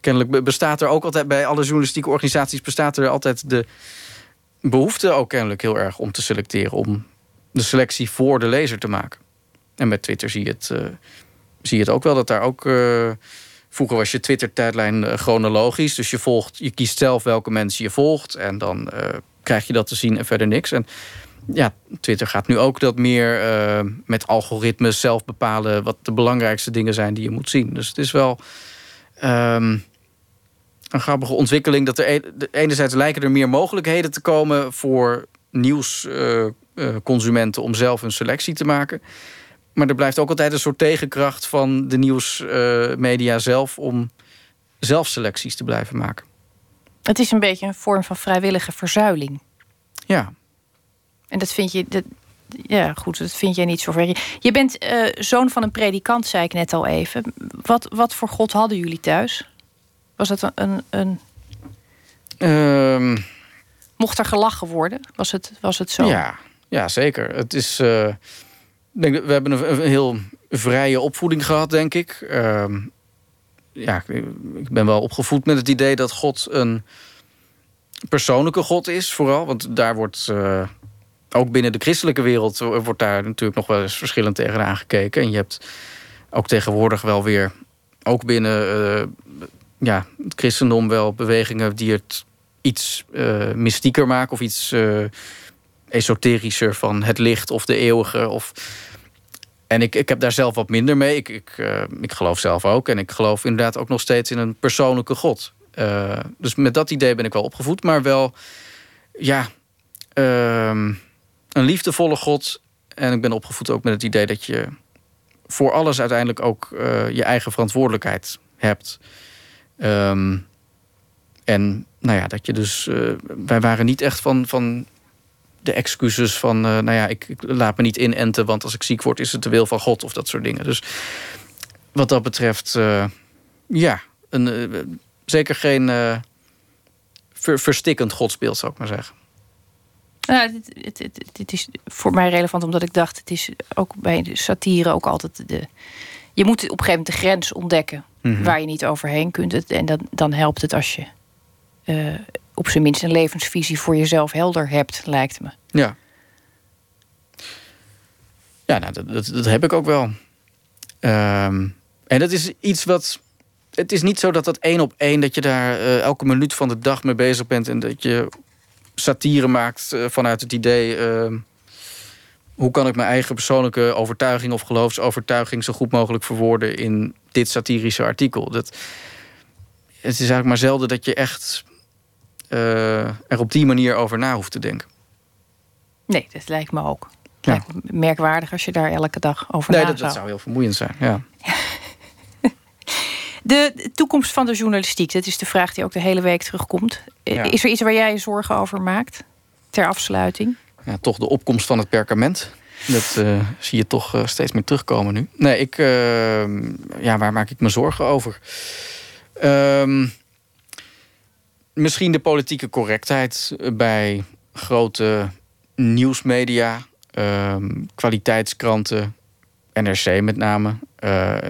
Speaker 3: kennelijk bestaat er ook altijd bij alle journalistieke organisaties bestaat er altijd de behoefte ook kennelijk heel erg om te selecteren, om de selectie voor de lezer te maken. En met Twitter zie je het, uh, zie je het ook wel dat daar ook. Uh, vroeger was je Twitter-tijdlijn uh, chronologisch. Dus je, volgt, je kiest zelf welke mensen je volgt. En dan krijg je dat te zien en verder niks. En ja, Twitter gaat nu ook dat meer met algoritmes zelf bepalen wat de belangrijkste dingen zijn die je moet zien. Dus het is wel. Um, een grappige ontwikkeling. Dat er e-, enerzijds lijken er meer mogelijkheden te komen voor nieuwsconsumenten om zelf een selectie te maken. Maar er blijft ook altijd een soort tegenkracht van de nieuwsmedia zelf om zelf selecties te blijven maken.
Speaker 2: Het is een beetje een vorm van vrijwillige verzuiling.
Speaker 3: Ja.
Speaker 2: En dat vind je. Dat, ja, goed, dat vind jij niet zo ver. Je bent uh, zoon van een predikant, zei ik net al even. Wat, wat voor God hadden jullie thuis? Was het een. een.
Speaker 3: Um...
Speaker 2: Mocht er gelachen worden? Was het, was het zo?
Speaker 3: Ja, ja zeker. Het is. Uh, denk, we hebben een, een, heel vrije opvoeding gehad, denk ik. Uh, ja, ik ben wel opgevoed met het idee dat God een persoonlijke God is, vooral. Want daar wordt. Uh, ook binnen de christelijke wereld wordt daar natuurlijk nog wel eens verschillend tegenaan gekeken. En je hebt ook tegenwoordig wel weer, ook binnen ja, het christendom wel bewegingen die het iets uh, mystieker maken of iets uh, esoterischer van het licht of de eeuwige. Of... En ik, ik heb daar zelf wat minder mee. Ik, ik, uh, ik geloof zelf ook. En ik geloof inderdaad ook nog steeds in een persoonlijke God. dus met dat idee ben ik wel opgevoed. Maar wel, ja, ehm, een liefdevolle God. En ik ben opgevoed ook met het idee dat je voor alles uiteindelijk ook je eigen verantwoordelijkheid hebt. Um, en nou ja, dat je dus. Uh, wij waren niet echt van, van de excuses van. Uh, nou ja, ik, ik, laat me niet inenten, want als ik ziek word, is het de wil van God of dat soort dingen. Dus wat dat betreft, uh, ja, een, zeker geen ver, verstikkend godsbeeld, zou ik maar zeggen.
Speaker 2: Nou, dit, het, het, is voor mij relevant omdat ik dacht, het is ook bij de satire ook altijd de. Je moet op een gegeven moment de grens ontdekken Mhm. waar je niet overheen kunt. En dan, dan helpt het als je uh, op zijn minst een levensvisie voor jezelf helder hebt, lijkt me.
Speaker 3: Ja. Ja, nou, dat, dat, dat heb ik ook wel. Um, en dat is iets wat. Het is niet zo dat dat één op één, dat je daar uh, elke minuut van de dag mee bezig bent en dat je satire maakt uh, vanuit het idee. Uh, hoe kan ik mijn eigen persoonlijke overtuiging of geloofsovertuiging zo goed mogelijk verwoorden in dit satirische artikel? Dat, het is eigenlijk maar zelden dat je echt uh, er op die manier over na hoeft te denken.
Speaker 2: Nee, dat lijkt me ook. Het ja. lijkt me merkwaardig als je daar elke dag over
Speaker 3: nee,
Speaker 2: na
Speaker 3: dat, dat zou heel vermoeiend zijn. Ja.
Speaker 2: De toekomst van de journalistiek, dat is de vraag die ook de hele week terugkomt. Ja. Is er iets waar jij je zorgen over maakt? Ter afsluiting?
Speaker 3: Ja, toch de opkomst van het perkament. Dat uh, zie je toch uh, steeds meer terugkomen nu. Nee, ik, uh, ja, waar maak ik me zorgen over? Ehm, misschien de politieke correctheid bij grote nieuwsmedia, ehm, kwaliteitskranten, NRC met name.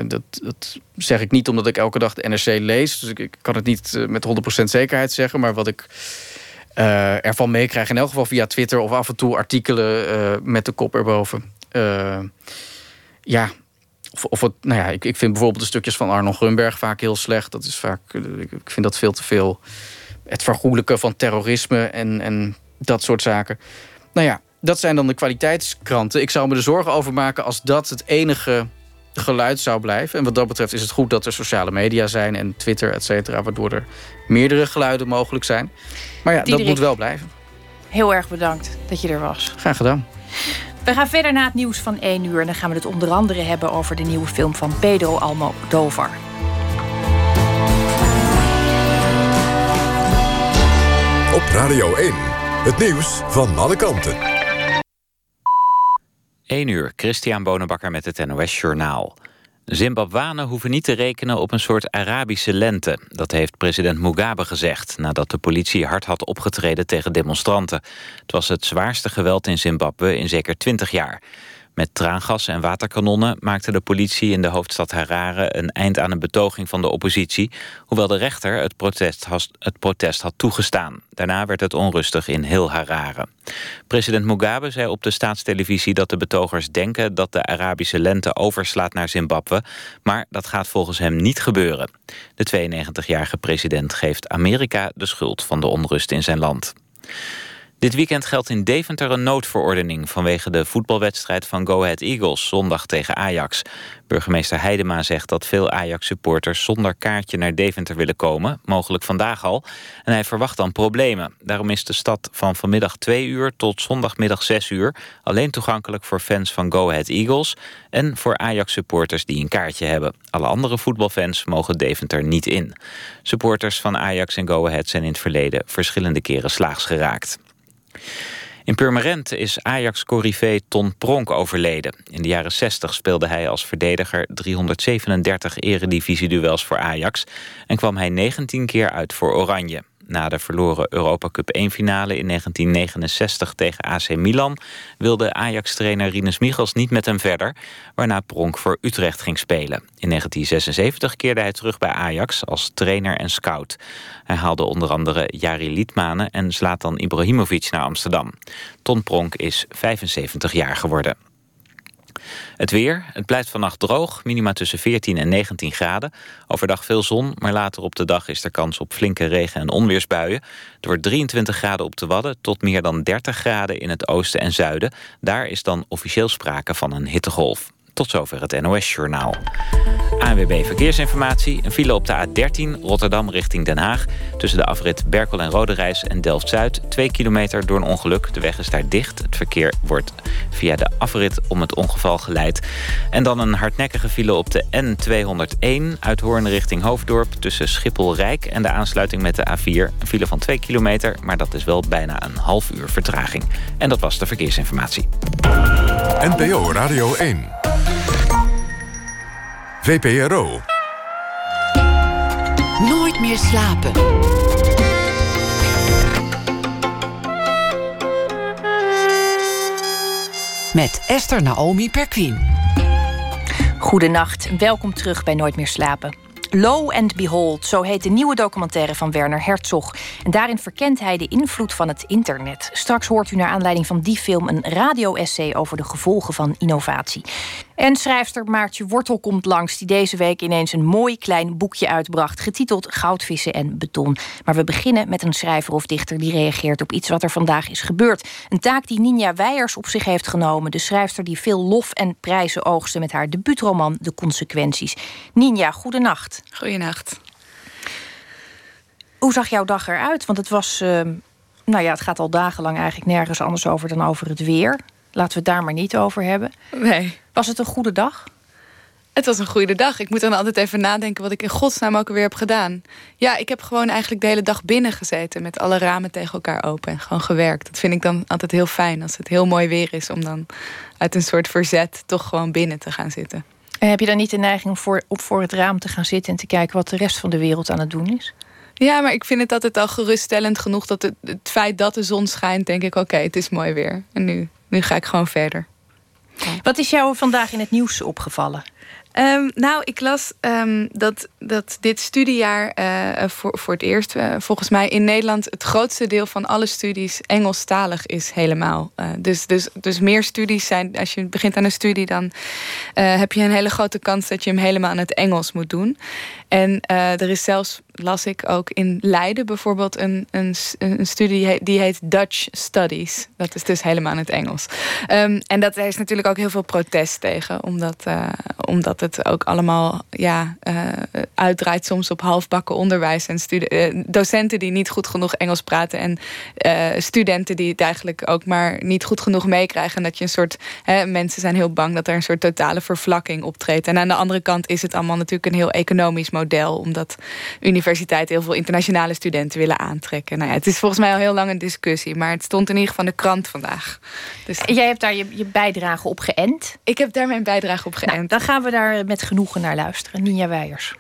Speaker 3: dat, dat zeg ik niet omdat ik elke dag de NRC lees. Dus ik kan het niet met 100% zekerheid zeggen. Maar wat ik uh, ervan meekrijgen. In elk geval via Twitter of af en toe artikelen uh, met de kop erboven. Uh, ja, of, of het, nou ja, ik, ik vind bijvoorbeeld de stukjes van Arnold Grunberg vaak heel slecht. Dat is vaak, ik vind dat veel te veel. Het vergoelijken van terrorisme en, en dat soort zaken. Nou ja, dat zijn dan de kwaliteitskranten. Ik zou me er zorgen over maken als dat het enige geluid zou blijven. En wat dat betreft is het goed dat er sociale media zijn en Twitter, et cetera, waardoor er meerdere geluiden mogelijk zijn. Maar ja, dat moet wel blijven.
Speaker 2: Heel erg bedankt dat je er was.
Speaker 3: Graag gedaan.
Speaker 2: We gaan verder na het nieuws van 1 uur. En dan gaan we het onder andere hebben over de nieuwe film van Pedro Almodovar.
Speaker 7: Op Radio 1, het nieuws van alle kanten.
Speaker 8: 1 uur, Christian Bonenbakker met het NOS Journaal. Zimbabwanen hoeven niet te rekenen op een soort Arabische lente. Dat heeft president Mugabe gezegd... nadat de politie hard had opgetreden tegen demonstranten. Het was het zwaarste geweld in Zimbabwe in zeker twintig jaar. Met traangas en waterkanonnen maakte de politie in de hoofdstad Harare... een eind aan een betoging van de oppositie... hoewel de rechter het protest, het protest had toegestaan. Daarna werd het onrustig in heel Harare. President Mugabe zei op de staatstelevisie dat de betogers denken... dat de Arabische lente overslaat naar Zimbabwe... maar dat gaat volgens hem niet gebeuren. De 92-jarige president geeft Amerika de schuld van de onrust in zijn land. Dit weekend geldt in Deventer een noodverordening... vanwege de voetbalwedstrijd van Go Ahead Eagles zondag tegen Ajax. Burgemeester Heidema zegt dat veel Ajax-supporters... zonder kaartje naar Deventer willen komen, mogelijk vandaag al. En hij verwacht dan problemen. Daarom is de stad van vanmiddag 2 uur tot zondagmiddag 6 uur... alleen toegankelijk voor fans van Go Ahead Eagles... en voor Ajax-supporters die een kaartje hebben. Alle andere voetbalfans mogen Deventer niet in. Supporters van Ajax en Go Ahead zijn in het verleden... verschillende keren slaags geraakt. In Purmerend is Ajax-corrivé Ton Pronk overleden. In de jaren 60 speelde hij als verdediger 337 eredivisie-duels voor Ajax... en kwam hij 19 keer uit voor Oranje. Na de verloren Europa Cup 1-finale in 1969 tegen AC Milan... wilde Ajax-trainer Rinus Michels niet met hem verder... waarna Pronk voor Utrecht ging spelen. In 1976 keerde hij terug bij Ajax als trainer en scout. Hij haalde onder andere Jari Liedmanen en Zlatan Ibrahimovic naar Amsterdam. Ton Pronk is 75 jaar geworden. Het weer. Het blijft vannacht droog. Minima tussen 14 en 19 graden. Overdag veel zon, maar later op de dag is er kans op flinke regen- en onweersbuien. Het wordt 23 graden op de Wadden tot meer dan 30 graden in het oosten en zuiden. Daar is dan officieel sprake van een hittegolf. Tot zover het NOS-journaal. ANWB Verkeersinformatie. Een file op de A13 Rotterdam richting Den Haag. Tussen de afrit Berkel en Roderijs en Delft-Zuid. Twee kilometer door een ongeluk. De weg is daar dicht. Het verkeer wordt via de afrit om het ongeval geleid. En dan een hardnekkige file op de N201 uit Hoorn richting Hoofddorp. Tussen Schiphol-Rijk en de aansluiting met de A4. Een file van 2 kilometer, maar dat is wel bijna een half uur vertraging. En dat was de verkeersinformatie.
Speaker 7: NPO Radio 1. VPRO.
Speaker 9: Nooit meer slapen. Met Esther Naomi Perquin.
Speaker 2: Goedenacht, welkom terug bij Nooit meer slapen. Low and Behold, zo heet de nieuwe documentaire van Werner Herzog. En daarin verkent hij de invloed van het internet. Straks hoort u naar aanleiding van die film een radio-essay over de gevolgen van innovatie. En schrijfster Maartje Wortel komt langs, die deze week ineens een mooi klein boekje uitbracht, getiteld Goudvissen en beton. Maar we beginnen met een schrijver of dichter die reageert op iets wat er vandaag is gebeurd. Een taak die Ninja Weijers op zich heeft genomen, de schrijfster die veel lof en prijzen oogste met haar debuutroman De Consequenties. Ninja, goedenacht.
Speaker 10: Goedenacht.
Speaker 2: Hoe zag jouw dag eruit? Want het was, uh, nou ja, het gaat al dagenlang eigenlijk nergens anders over dan over het weer. Laten we het daar maar niet over hebben.
Speaker 10: Nee.
Speaker 2: Was het een goede dag?
Speaker 10: Het was een goede dag. Ik moet dan altijd even nadenken wat ik in godsnaam ook alweer heb gedaan. Ja, ik heb gewoon eigenlijk de hele dag binnen gezeten met alle ramen tegen elkaar open en gewoon gewerkt. Dat vind ik dan altijd heel fijn als het heel mooi weer is om dan uit een soort verzet toch gewoon binnen te gaan zitten.
Speaker 2: En heb je dan niet de neiging om voor, op voor het raam te gaan zitten en te kijken wat de rest van de wereld aan het doen is?
Speaker 10: Ja, maar ik vind het altijd al geruststellend genoeg dat het, het feit dat de zon schijnt, denk ik: oké, het is mooi weer. En nu, nu ga ik gewoon verder.
Speaker 2: Wat is jou vandaag in het nieuws opgevallen?
Speaker 10: Um, nou, ik las um, dat, dat dit studiejaar uh, voor, voor het eerst, uh, volgens mij in Nederland, het grootste deel van alle studies Engelstalig is helemaal. Dus, dus, dus meer studies zijn, als je begint aan een studie, dan heb je een hele grote kans dat je hem helemaal in het Engels moet doen. En er is zelfs las ik ook in Leiden bijvoorbeeld een, een, een studie die heet Dutch Studies. Dat is dus helemaal in het Engels. Um, en dat, er is natuurlijk ook heel veel protest tegen, omdat, uh, omdat het ook allemaal ja, uh, uitdraait soms op halfbakken onderwijs en docenten die niet goed genoeg Engels praten en studenten die het eigenlijk ook maar niet goed genoeg meekrijgen. En dat je een soort, hè, mensen zijn heel bang dat er een soort totale vervlakking optreedt. En aan de andere kant is het allemaal natuurlijk een heel economisch model, omdat universiteiten universiteit heel veel internationale studenten willen aantrekken. Nou ja, het is volgens mij al heel lang een discussie, maar het stond in ieder geval in de krant vandaag.
Speaker 2: Dus... Jij hebt daar je, je bijdrage op geënt?
Speaker 10: Ik heb daar mijn bijdrage op geënt. Nou,
Speaker 2: dan gaan we daar daar met genoegen naar luisteren. Ninja Weijers.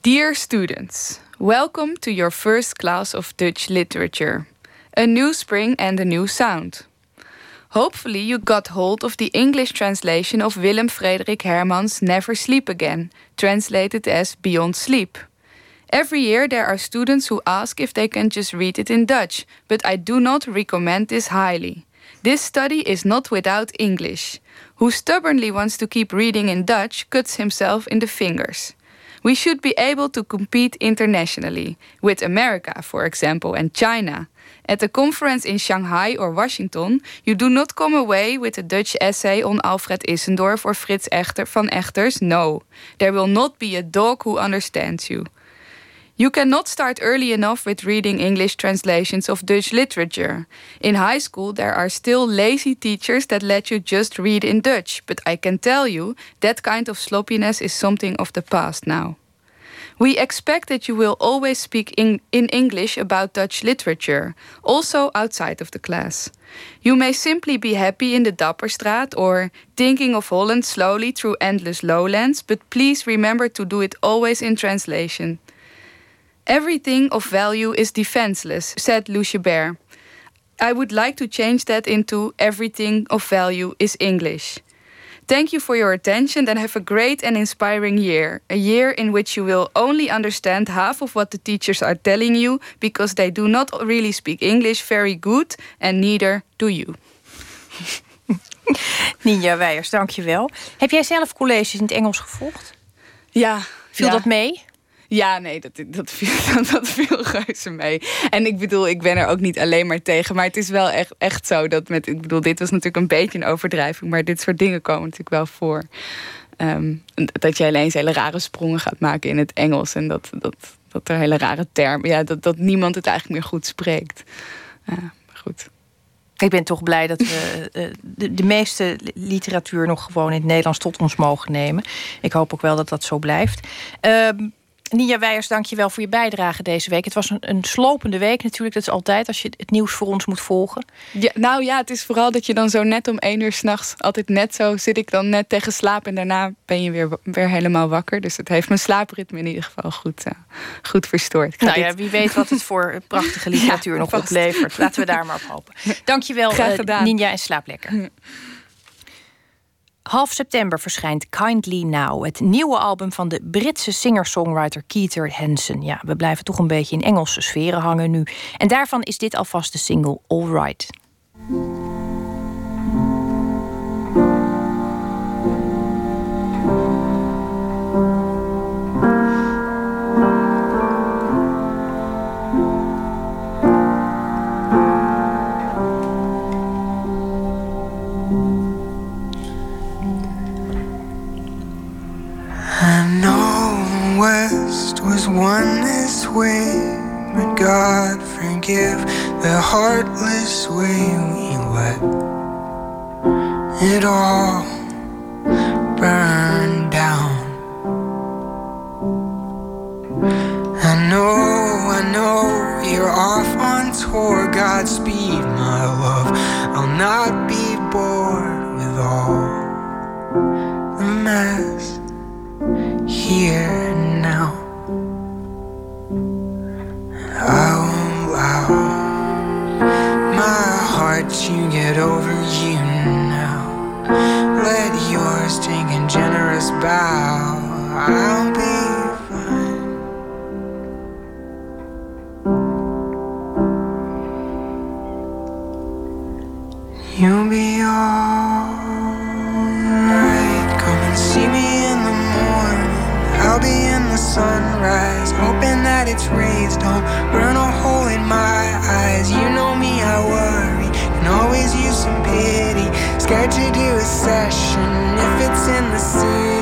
Speaker 10: Dear students, welcome to your first class of Dutch literature. A new spring and a new sound. Hopefully, you got hold of the English translation of Willem Frederik Hermans' Never Sleep Again, translated as Beyond Sleep. Every year, there are students who ask if they can just read it in Dutch, but I do not recommend this highly. This study is not without English. Who stubbornly wants to keep reading in Dutch cuts himself in the fingers. We should be able to compete internationally, with America, for example, and China. At a conference in Shanghai or Washington, you do not come away with a Dutch essay on Alfred Issendorf or Fritz Echter van Echters. No, there will not be a dog who understands you. You cannot start early enough with reading English translations of Dutch literature. In high school, there are still lazy teachers that let you just read in Dutch, but I can tell you that kind of sloppiness is something of the past now. We expect that you will always speak in, in English about Dutch literature, also outside of the class. You may simply be happy in the Dapperstraat or thinking of Holland slowly through endless lowlands, but please remember to do it always in translation. Everything of value is defenseless, said Lucia Bear. I would like to change that into everything of value is English. Thank you for your attention and have a great and inspiring year. A year in which you will only understand half of what the teachers are telling you because they do not really speak English very good and neither do you.
Speaker 2: Ninja Weijers, dankjewel. Heb jij zelf colleges in het Engels gevolgd?
Speaker 10: Ja.
Speaker 2: Viel
Speaker 10: ja.
Speaker 2: dat mee?
Speaker 10: Ja, nee, dat, dat, viel, dat viel reuze mee. En ik bedoel, ik ben er ook niet alleen maar tegen. Maar het is wel echt, echt zo dat met. Ik bedoel, dit was natuurlijk een beetje een overdrijving. Maar dit soort dingen komen natuurlijk wel voor. Ehm, dat je alleen hele rare sprongen gaat maken in het Engels. En dat, dat, dat er hele rare termen. Ja, dat, dat niemand het eigenlijk meer goed spreekt. Uh, goed.
Speaker 2: Ik ben toch blij dat we uh, de, de, meeste literatuur nog gewoon in het Nederlands tot ons mogen nemen. Ik hoop ook wel dat dat zo blijft. Uh, Nia Weijers, dank je wel voor je bijdrage deze week. Het was een, een, slopende week natuurlijk. Dat is altijd als je het nieuws voor ons moet volgen.
Speaker 10: Ja, nou ja, het is vooral dat je dan zo net om één uur s'nachts... altijd net zo zit ik dan net tegen slaap... en daarna ben je weer, weer helemaal wakker. Dus het heeft mijn slaapritme in ieder geval goed, uh, goed verstoord.
Speaker 2: Nou ja, wie weet wat het voor prachtige literatuur ja, nog vast. oplevert. Laten we daar maar op hopen. Dank je wel, uh, Ninja, en slaap lekker. Half september verschijnt Kindly Now, het nieuwe album van de Britse singer-songwriter Keith Hansen. Ja, we blijven toch een beetje in Engelse sferen hangen nu. En daarvan is dit alvast de single All
Speaker 11: West was one this way, but God forgive the heartless way we let it all burn down. I know, I know you're off on tour. Godspeed, my love. I'll not be bored with all the mess here now. I won't allow my heart to get over you now. Let yours take a generous bow. I'll be fine. You'll be alright. Come and see me in the morning. I'll be in the sunrise, its rays don't burn a hole in my eyes. You know me, I worry, can always use some pity. Scared to do a session if it's in the city.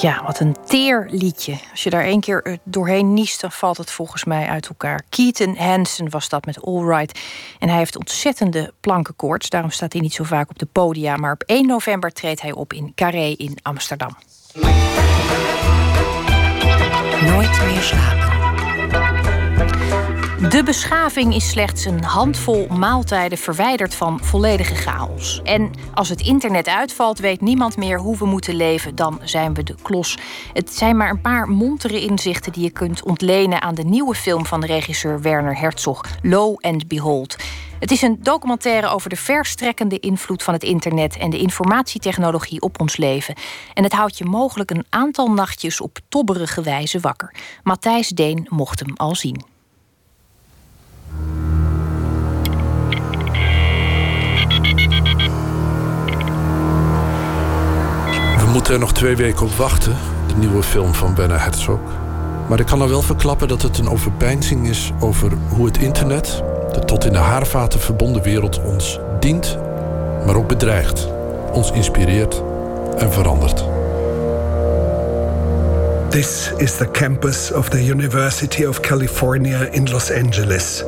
Speaker 2: Ja, wat een teer liedje. Als je daar één keer eh, doorheen niest, dan valt het volgens mij uit elkaar. Keaton Hansen was dat met All Right. En hij heeft ontzettende plankenkoorts. Daarom staat hij niet zo vaak op de podia. Maar op 1 november treedt hij op in Carré in Amsterdam.
Speaker 9: Nooit meer slapen.
Speaker 2: De beschaving is slechts een handvol maaltijden verwijderd van volledige chaos. En als het internet uitvalt, weet niemand meer hoe we moeten leven. Dan zijn we de klos. Het zijn maar een paar montere inzichten die je kunt ontlenen aan de nieuwe film van de regisseur Werner Herzog, Lo and Behold. Het is een documentaire over de verstrekkende invloed van het internet en de informatietechnologie op ons leven. En het houdt je mogelijk een aantal nachtjes op tobberige wijze wakker. Matthijs Deen mocht hem al zien.
Speaker 12: Moeten er nog twee weken op wachten, de nieuwe film van Werner Herzog. Maar ik kan al wel verklappen dat het een overpeinzing is over hoe het internet, de tot in de haarvaten verbonden wereld, ons dient, maar ook bedreigt, ons inspireert en verandert.
Speaker 13: This is the campus of the University of California in Los Angeles.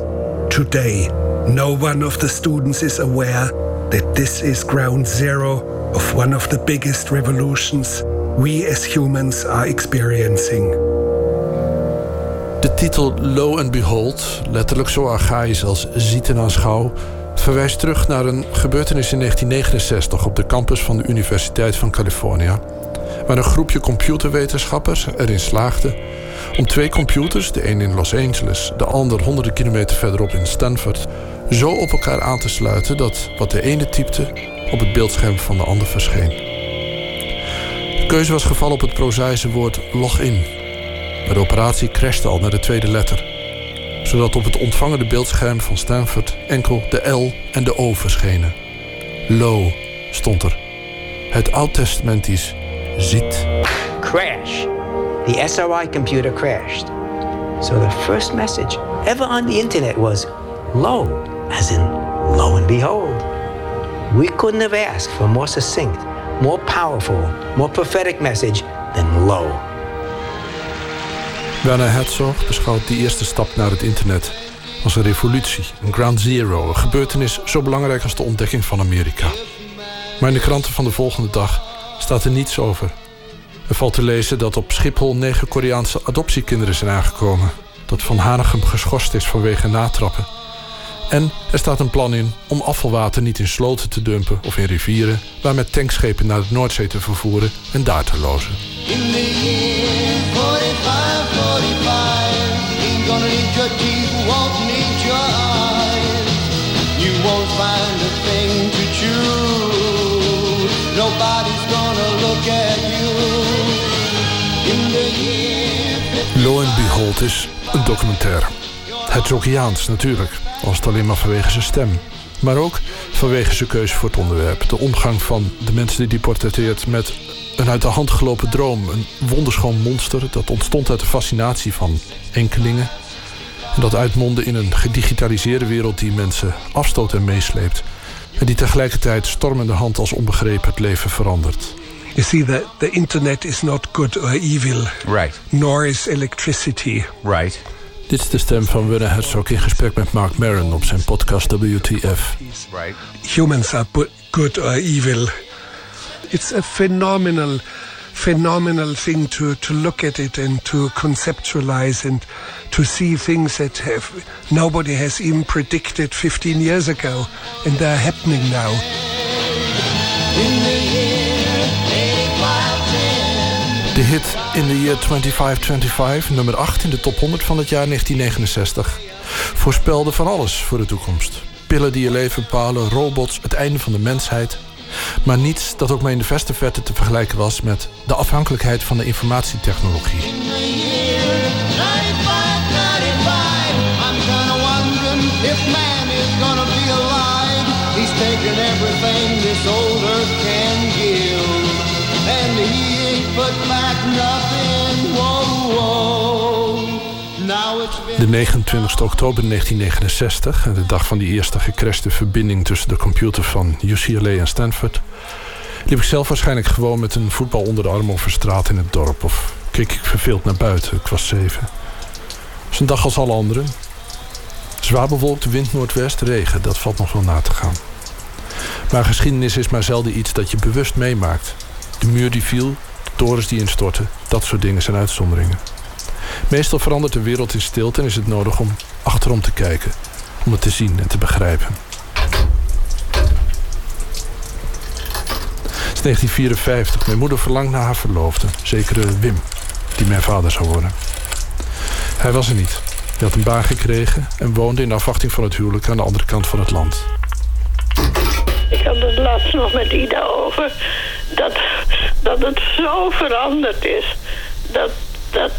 Speaker 13: Today, no one of the students is aware that this is ground zero of one of the biggest revolutions we as humans are experiencing.
Speaker 12: De titel Lo and Behold, letterlijk zo archaïs als ziet en aanschouw, verwijst terug naar een gebeurtenis in 1969 op de campus van de Universiteit van California, waar een groepje computerwetenschappers erin slaagde om twee computers, de een in Los Angeles, de ander honderden kilometer verderop in Stanford, zo op elkaar aan te sluiten dat wat de ene typte op het beeldscherm van de ander verscheen. De keuze was gevallen op het prozaïsche woord login. Maar de operatie crashte al naar de tweede letter, zodat op het ontvangende beeldscherm van Stanford enkel de L en de O verschenen. Lo stond er. Het oud-testamentisch ziet.
Speaker 14: Crash. The SRI computer crashed. So the first message ever on the internet was lo, as in lo and behold. We couldn't have asked for a more succinct, more powerful, more prophetic message than lo.
Speaker 12: Werner Herzog beschouwt die eerste stap naar het internet was een revolutie, een ground zero, een gebeurtenis zo belangrijk als de ontdekking van Amerika. Maar in de kranten van de volgende dag staat er niets over. Er valt te lezen dat op Schiphol negen Koreaanse adoptiekinderen zijn aangekomen. Dat Van Hanegem geschorst is vanwege natrappen. En er staat een plan in om afvalwater niet in sloten te dumpen of in rivieren, maar met tankschepen naar de Noordzee te vervoeren en daar te lozen. In the year 45, 45, ain't gonna need your teeth, won't need your eyes. You won't find a thing to chew. Nobody's gonna look at you. In the year... Lo and Behold is een documentaire. Het Zokiaans natuurlijk, als het alleen maar vanwege zijn stem. Maar ook vanwege zijn keuze voor het onderwerp. De omgang van de mensen die die portretteert met een uit de hand gelopen droom. Een wonderschoon monster dat ontstond uit de fascinatie van enkelingen. En dat uitmondde in een gedigitaliseerde wereld die mensen afstoot en meesleept. En die tegelijkertijd stormende hand als onbegrepen het leven verandert.
Speaker 13: You see that the internet is not good or evil.
Speaker 15: Right.
Speaker 13: Nor is electricity.
Speaker 15: Right.
Speaker 12: Dit is de stem van Werner Herzog in gesprek met Mark Maron op zijn podcast WTF.
Speaker 15: Right.
Speaker 13: Humans are good or evil. It's a phenomenal, phenomenal thing to, to look at it and to conceptualize and to see things that have nobody has even predicted 15 years ago and they're happening now.
Speaker 12: De hit In the Year 2525, nummer 8 in de top 100 van het jaar 1969, voorspelde van alles voor de toekomst. Pillen die je leven bepalen, robots, het einde van de mensheid. Maar niets dat ook maar in de verste verte te vergelijken was met de afhankelijkheid van de informatietechnologie. De 29 oktober 1969, de dag van die eerste gecrashte verbinding tussen de computer van UCLA en Stanford, liep ik zelf waarschijnlijk gewoon met een voetbal onder de arm over straat in het dorp. Of keek ik verveeld naar buiten, ik was zeven. Het was een dag als alle anderen. Zwaar bewolkt, wind noordwest, regen, dat valt nog wel na te gaan. Maar geschiedenis is maar zelden iets dat je bewust meemaakt. De muur die viel, de torens die instortten, dat soort dingen zijn uitzonderingen. Meestal verandert de wereld in stilte en is het nodig om achterom te kijken. Om het te zien en te begrijpen. Het is 1954. Mijn moeder verlangt naar haar verloofde. Zekere Wim, die mijn vader zou worden. Hij was er niet. Hij had een baan gekregen en woonde in afwachting van het huwelijk aan de andere kant van het land.
Speaker 16: Ik had het laatst nog met Ida over dat, dat het zo veranderd is. Dat, dat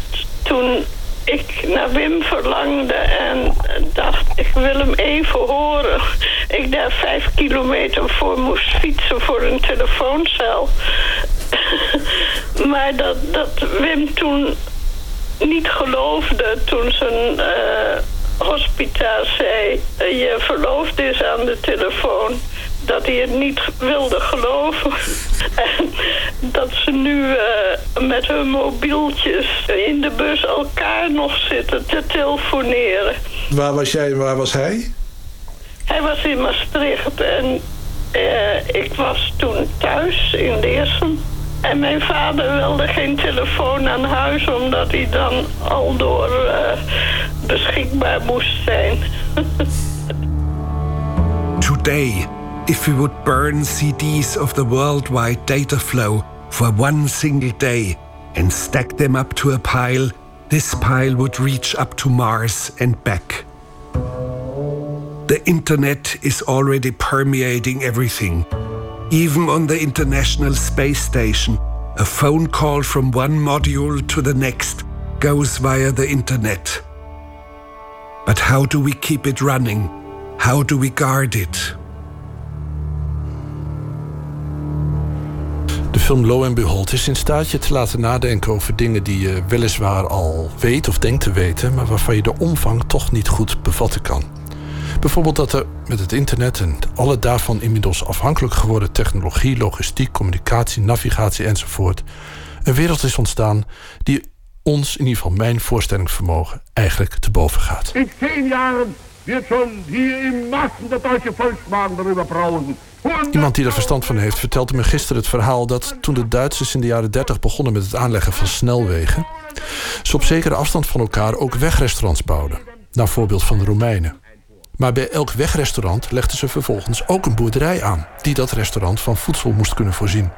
Speaker 16: toen ik naar Wim verlangde en dacht, ik wil hem even horen. Ik daar vijf kilometer voor moest fietsen voor een telefooncel. maar dat, dat Wim toen niet geloofde toen zijn uh, hospita zei... je verloofd is aan de telefoon dat hij het niet wilde geloven. en dat ze nu uh, met hun mobieltjes in de bus elkaar nog zitten te telefoneren.
Speaker 17: Waar was jij en waar was hij?
Speaker 16: Hij was in Maastricht en uh, ik was toen thuis in Leersum. En mijn vader wilde geen telefoon aan huis omdat hij dan al door uh, beschikbaar moest zijn.
Speaker 13: Today if we would burn CDs of the worldwide data flow for one single day and stack them up to a pile, this pile would reach up to Mars and back. The internet is already permeating everything. Even on the International Space Station, a phone call from one module to the next goes via the internet. But how do we keep it running? How do we guard it?
Speaker 12: De film Low and Behold is in staat je te laten nadenken over dingen die je weliswaar al weet of denkt te weten, maar waarvan je de omvang toch niet goed bevatten kan. Bijvoorbeeld dat er met het internet en alle daarvan inmiddels afhankelijk geworden technologie, logistiek, communicatie, navigatie enzovoort, een wereld is ontstaan die ons, in ieder geval mijn voorstellingsvermogen, eigenlijk te boven gaat.
Speaker 18: In geen jaren
Speaker 15: wird schon hier in Massen der deutsche Volkswagen darüber brausen.
Speaker 12: Iemand die er verstand van heeft vertelde me gisteren het verhaal dat toen de Duitsers in de jaren 30 begonnen met het aanleggen van snelwegen, ze op zekere afstand van elkaar ook wegrestaurants bouwden, naar voorbeeld van de Romeinen. Maar bij elk wegrestaurant legden ze vervolgens ook een boerderij aan, die dat restaurant van voedsel moest kunnen voorzien.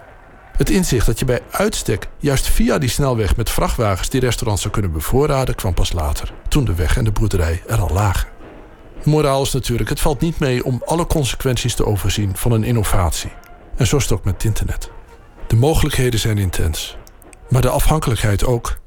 Speaker 12: Het inzicht dat je bij uitstek juist via die snelweg met vrachtwagens die restaurants zou kunnen bevoorraden, kwam pas later, toen de weg en de boerderij er al lagen. Moraal is natuurlijk, het valt niet mee om alle consequenties te overzien van een innovatie. En zo is het ook met internet. De mogelijkheden zijn intens, maar de afhankelijkheid ook.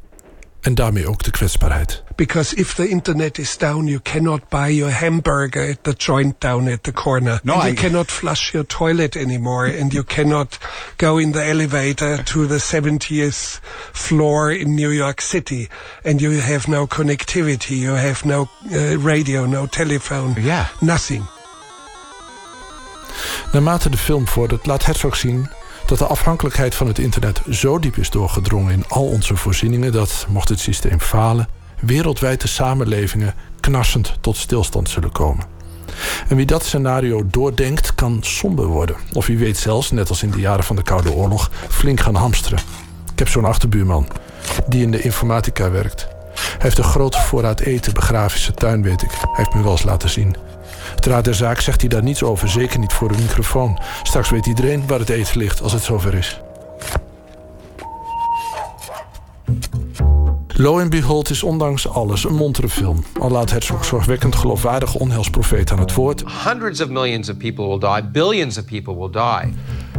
Speaker 12: En daarmee ook de kwetsbaarheid.
Speaker 13: Because if the internet is down, you cannot buy your hamburger at the joint down at the corner.
Speaker 18: No,
Speaker 13: and you
Speaker 18: I-
Speaker 13: cannot flush your toilet anymore. and you cannot go in the elevator to the 70th floor in New York City. And you have no connectivity. You have no uh, radio, no telephone.
Speaker 18: Yeah.
Speaker 13: Nothing.
Speaker 12: Naarmate de film vordert, laat Herzog zien dat de afhankelijkheid van het internet zo diep is doorgedrongen in al onze voorzieningen dat, mocht het systeem falen, wereldwijd de samenlevingen knarsend tot stilstand zullen komen. En wie dat scenario doordenkt, kan somber worden. Of wie weet zelfs, net als in de jaren van de Koude Oorlog, flink gaan hamsteren. Ik heb zo'n achterbuurman die in de informatica werkt. Hij heeft een grote voorraad eten begraven in zijn tuin, weet ik. Hij heeft me wel eens laten zien. Het raad der zaak zegt hij daar niets over, zeker niet voor een microfoon. Straks weet iedereen waar het eten ligt als het zover is. Lo and Behold is ondanks alles een montere film. Al laat Herzog zorgwekkend geloofwaardige onheilsprofeet aan het woord.
Speaker 19: Hundreds of millions of people will die, billions of people will die.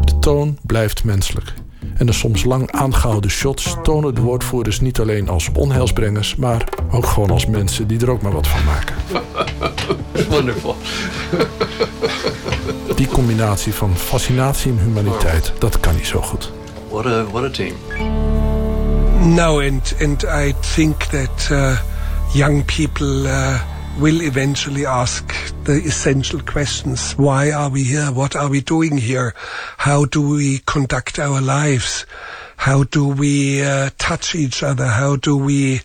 Speaker 12: De toon blijft menselijk. En de soms lang aangehouden shots tonen de woordvoerders niet alleen als onheilsbrengers, maar ook gewoon als mensen die er ook maar wat van maken.
Speaker 19: Wonderful.
Speaker 12: Die combinatie van fascinatie en humaniteit, dat kan niet zo goed.
Speaker 18: What a what a team.
Speaker 13: No, and and I think that uh, young people uh, will eventually ask the essential questions: Why are we here? What are we doing here? How do we conduct our lives? How do we uh, touch each other? How do we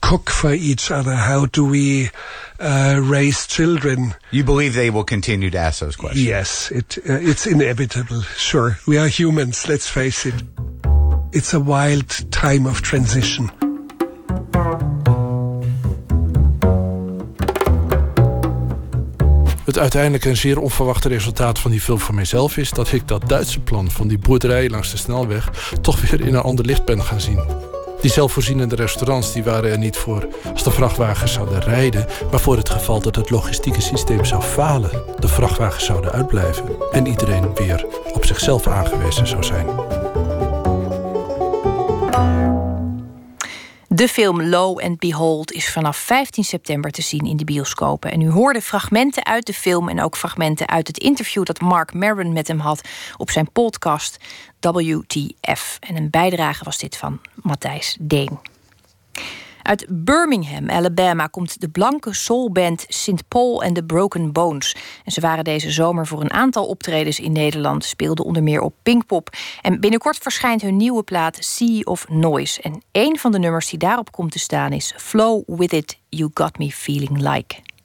Speaker 13: cook for each other? How do we uh, raise children?
Speaker 18: You believe they will continue to ask those questions?
Speaker 13: Yes, it uh, it's inevitable. Sure, we are humans. Let's face it. It's a wild time of transition.
Speaker 12: Het uiteindelijke en zeer onverwachte resultaat van die film voor mijzelf is dat ik dat Duitse plan van die boerderij langs de snelweg toch weer in een ander licht ben gaan zien. Die zelfvoorzienende restaurants die waren er niet voor als de vrachtwagens zouden rijden, maar voor het geval dat het logistieke systeem zou falen, de vrachtwagens zouden uitblijven en iedereen weer op zichzelf aangewezen zou zijn.
Speaker 2: De film Lo and Behold is vanaf 15 september te zien in de bioscopen. En u hoorde fragmenten uit de film en ook fragmenten uit het interview dat Mark Maron met hem had op zijn podcast WTF. En een bijdrage was dit van Matthijs Deen. Uit Birmingham, Alabama, komt de blanke soulband St. Paul and the Broken Bones. En ze waren deze zomer voor een aantal optredens in Nederland, speelden onder meer op Pinkpop. En binnenkort verschijnt hun nieuwe plaat Sea of Noise. En een van de nummers die daarop komt te staan is Flow With It, You Got Me Feeling Like.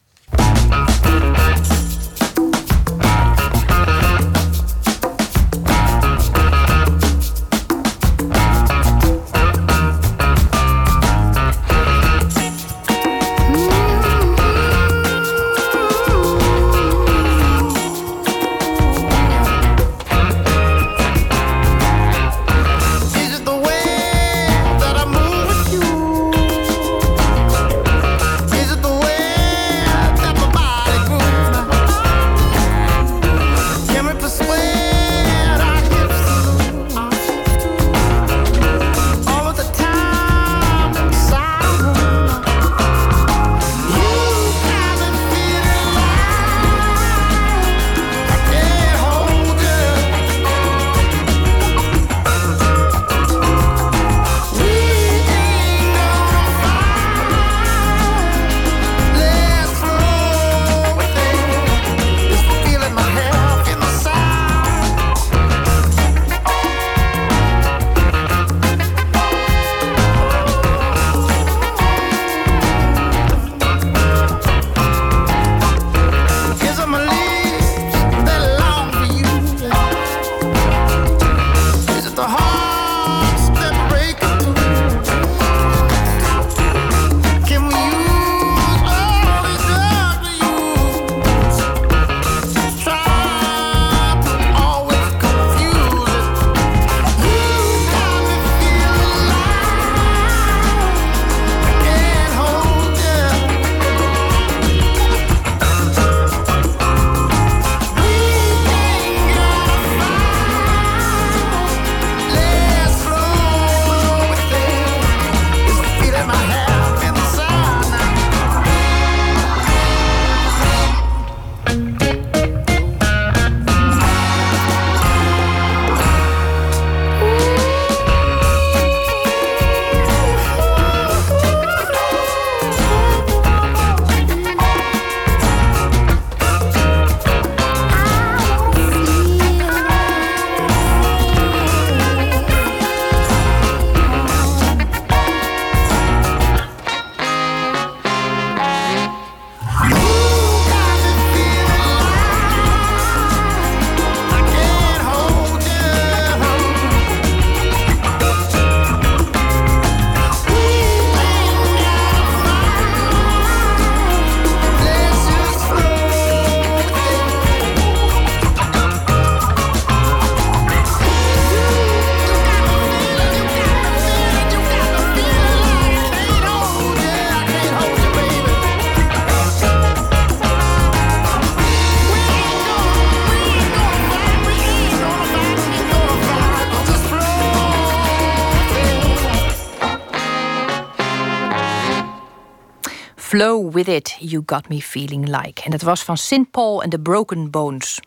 Speaker 20: Flow With It,
Speaker 2: You Got Me Feeling Like. En dat was van St. Paul and the Broken Bones.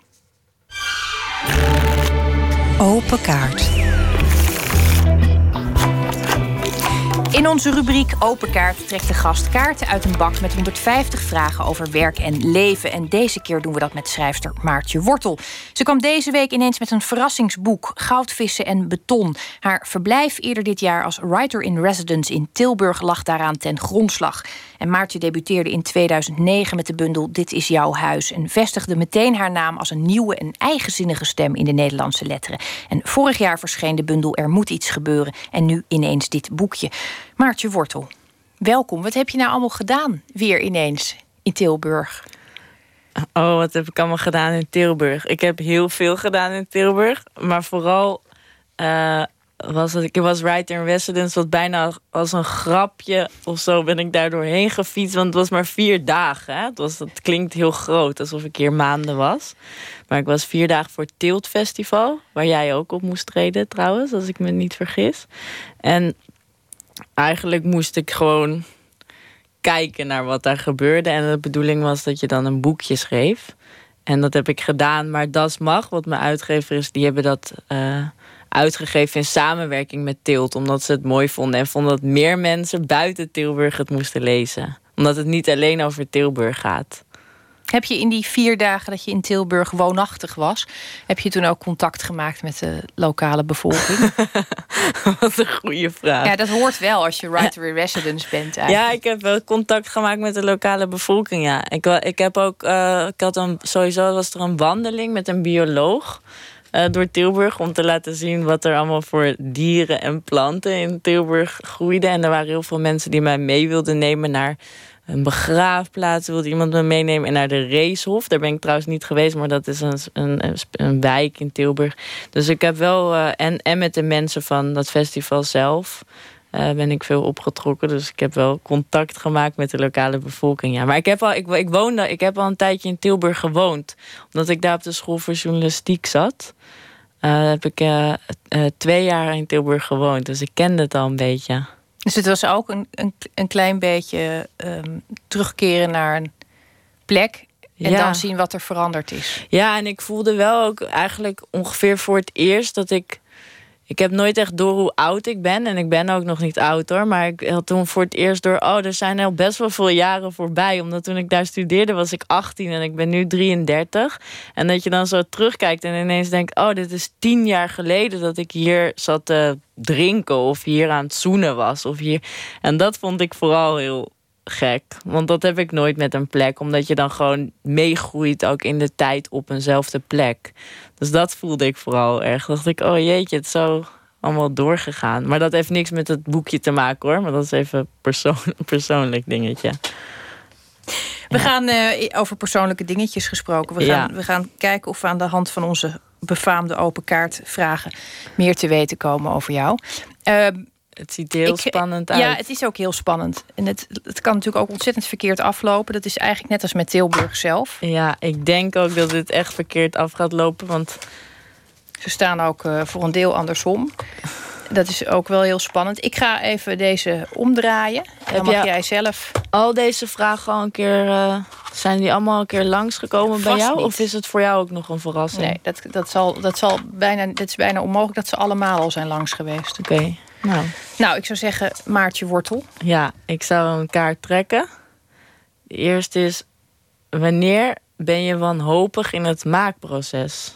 Speaker 9: Open kaart.
Speaker 2: In onze rubriek Open Kaart trekt de gast kaarten uit een bak met 150 vragen over werk en leven. En deze keer doen we dat met schrijfster Maartje Wortel. Ze kwam deze week ineens met een verrassingsboek: Goudvissen en beton. Haar verblijf eerder dit jaar als writer in residence in Tilburg lag daaraan ten grondslag. En Maartje debuteerde in 2009 met de bundel Dit is jouw huis en vestigde meteen haar naam als een nieuwe en eigenzinnige stem in de Nederlandse letteren. En vorig jaar verscheen de bundel Er moet iets gebeuren en nu ineens dit boekje. Maartje Wortel, welkom. Wat heb je nou allemaal gedaan weer ineens in Tilburg?
Speaker 21: Oh, wat heb ik allemaal gedaan in Tilburg? Ik heb heel veel gedaan in Tilburg. Maar vooral eh, was ik was writer in residence, wat bijna als een grapje of zo ben ik daar doorheen gefietst. Want het was maar vier dagen. Hè? Het, was, het klinkt heel groot, alsof ik hier maanden was. Maar ik was vier dagen voor het Tilt Festival, waar jij ook op moest treden trouwens, als ik me niet vergis. En eigenlijk moest ik gewoon kijken naar wat daar gebeurde. En de bedoeling was dat je dan een boekje schreef. En dat heb ik gedaan. Maar Das Mag, wat mijn uitgever is, die hebben dat eh, uitgegeven in samenwerking met Tilt. Omdat ze het mooi vonden. En vonden dat meer mensen buiten Tilburg het moesten lezen. Omdat het niet alleen over Tilburg gaat.
Speaker 2: Heb je in die vier dagen dat je in Tilburg woonachtig was, heb je toen ook contact gemaakt met de lokale bevolking?
Speaker 21: Wat een goede vraag.
Speaker 2: Ja, dat hoort wel als je writer in residence bent. Eigenlijk.
Speaker 21: Ja, ik heb wel contact gemaakt met de lokale bevolking. Ja, ik, ik heb ook, eh, ik had een, sowieso was er een wandeling met een bioloog eh, door Tilburg om te laten zien wat er allemaal voor dieren en planten in Tilburg groeiden. En er waren heel veel mensen die mij mee wilden nemen naar een begraafplaats, wilde iemand me meenemen. En naar de Racehof, daar ben ik trouwens niet geweest, maar dat is een, een, een, een wijk in Tilburg. Dus ik heb wel, eh, en, en met de mensen van dat festival zelf, eh, ben ik veel opgetrokken. Dus ik heb wel contact gemaakt met de lokale bevolking. Ja. Maar ik heb, al, ik, ik, woonde, ik heb al een tijdje in Tilburg gewoond. Omdat ik daar op de school voor journalistiek zat. eh, heb ik eh, twee jaar in Tilburg gewoond. Dus ik kende het al een beetje.
Speaker 2: Dus het was ook een, een, een klein beetje ehm, terugkeren naar een plek. En
Speaker 21: Ja.
Speaker 2: dan zien wat er veranderd is.
Speaker 21: Ja, en ik voelde wel ook eigenlijk ongeveer voor het eerst dat ik. Ik heb nooit echt door hoe oud ik ben. En ik ben ook nog niet oud hoor. Maar ik had toen voor het eerst door. Oh, er zijn al best wel veel jaren voorbij. Omdat toen ik daar studeerde was ik 18 en ik ben nu 33. En dat je dan zo terugkijkt en ineens denkt: Oh, dit is tien jaar geleden dat ik hier zat te drinken. Of hier aan het zoenen was. Of hier. En dat vond ik vooral heel gek. Want dat heb ik nooit met een plek. Omdat je dan gewoon meegroeit ook in de tijd op eenzelfde plek. Dus dat voelde ik vooral erg. dacht ik, oh jeetje, het is zo allemaal doorgegaan. Maar dat heeft niks met het boekje te maken hoor. Maar dat is even een persoon, persoonlijk dingetje.
Speaker 2: We gaan eh, over persoonlijke dingetjes gesproken. We
Speaker 21: Ja.
Speaker 2: gaan, we gaan kijken of we aan de hand van onze befaamde open kaart vragen meer te weten komen over jou. Ehm,
Speaker 21: het ziet er heel spannend uit.
Speaker 2: Ja, het is ook heel spannend. En het, het kan natuurlijk ook ontzettend verkeerd aflopen. Dat is eigenlijk net als met Tilburg zelf.
Speaker 21: Ja, ik denk ook dat dit echt verkeerd af gaat lopen. Want
Speaker 2: ze staan ook eh, voor een deel andersom. Dat is ook wel heel spannend. Ik ga even deze omdraaien. En dan mag
Speaker 21: jij
Speaker 2: zelf.
Speaker 21: Al deze vragen al een keer. eh, zijn die allemaal een keer langsgekomen bij jou?
Speaker 2: niet.
Speaker 21: Of is het voor jou ook nog een verrassing?
Speaker 2: Nee, dat, dat, zal, dat, zal bijna, dat is bijna onmogelijk dat ze allemaal al zijn langs geweest.
Speaker 21: Oké, nou.
Speaker 2: Nou, ik zou zeggen Maartje Wortel.
Speaker 21: Ja, ik zou een kaart trekken. De eerste is: wanneer ben je wanhopig in het maakproces?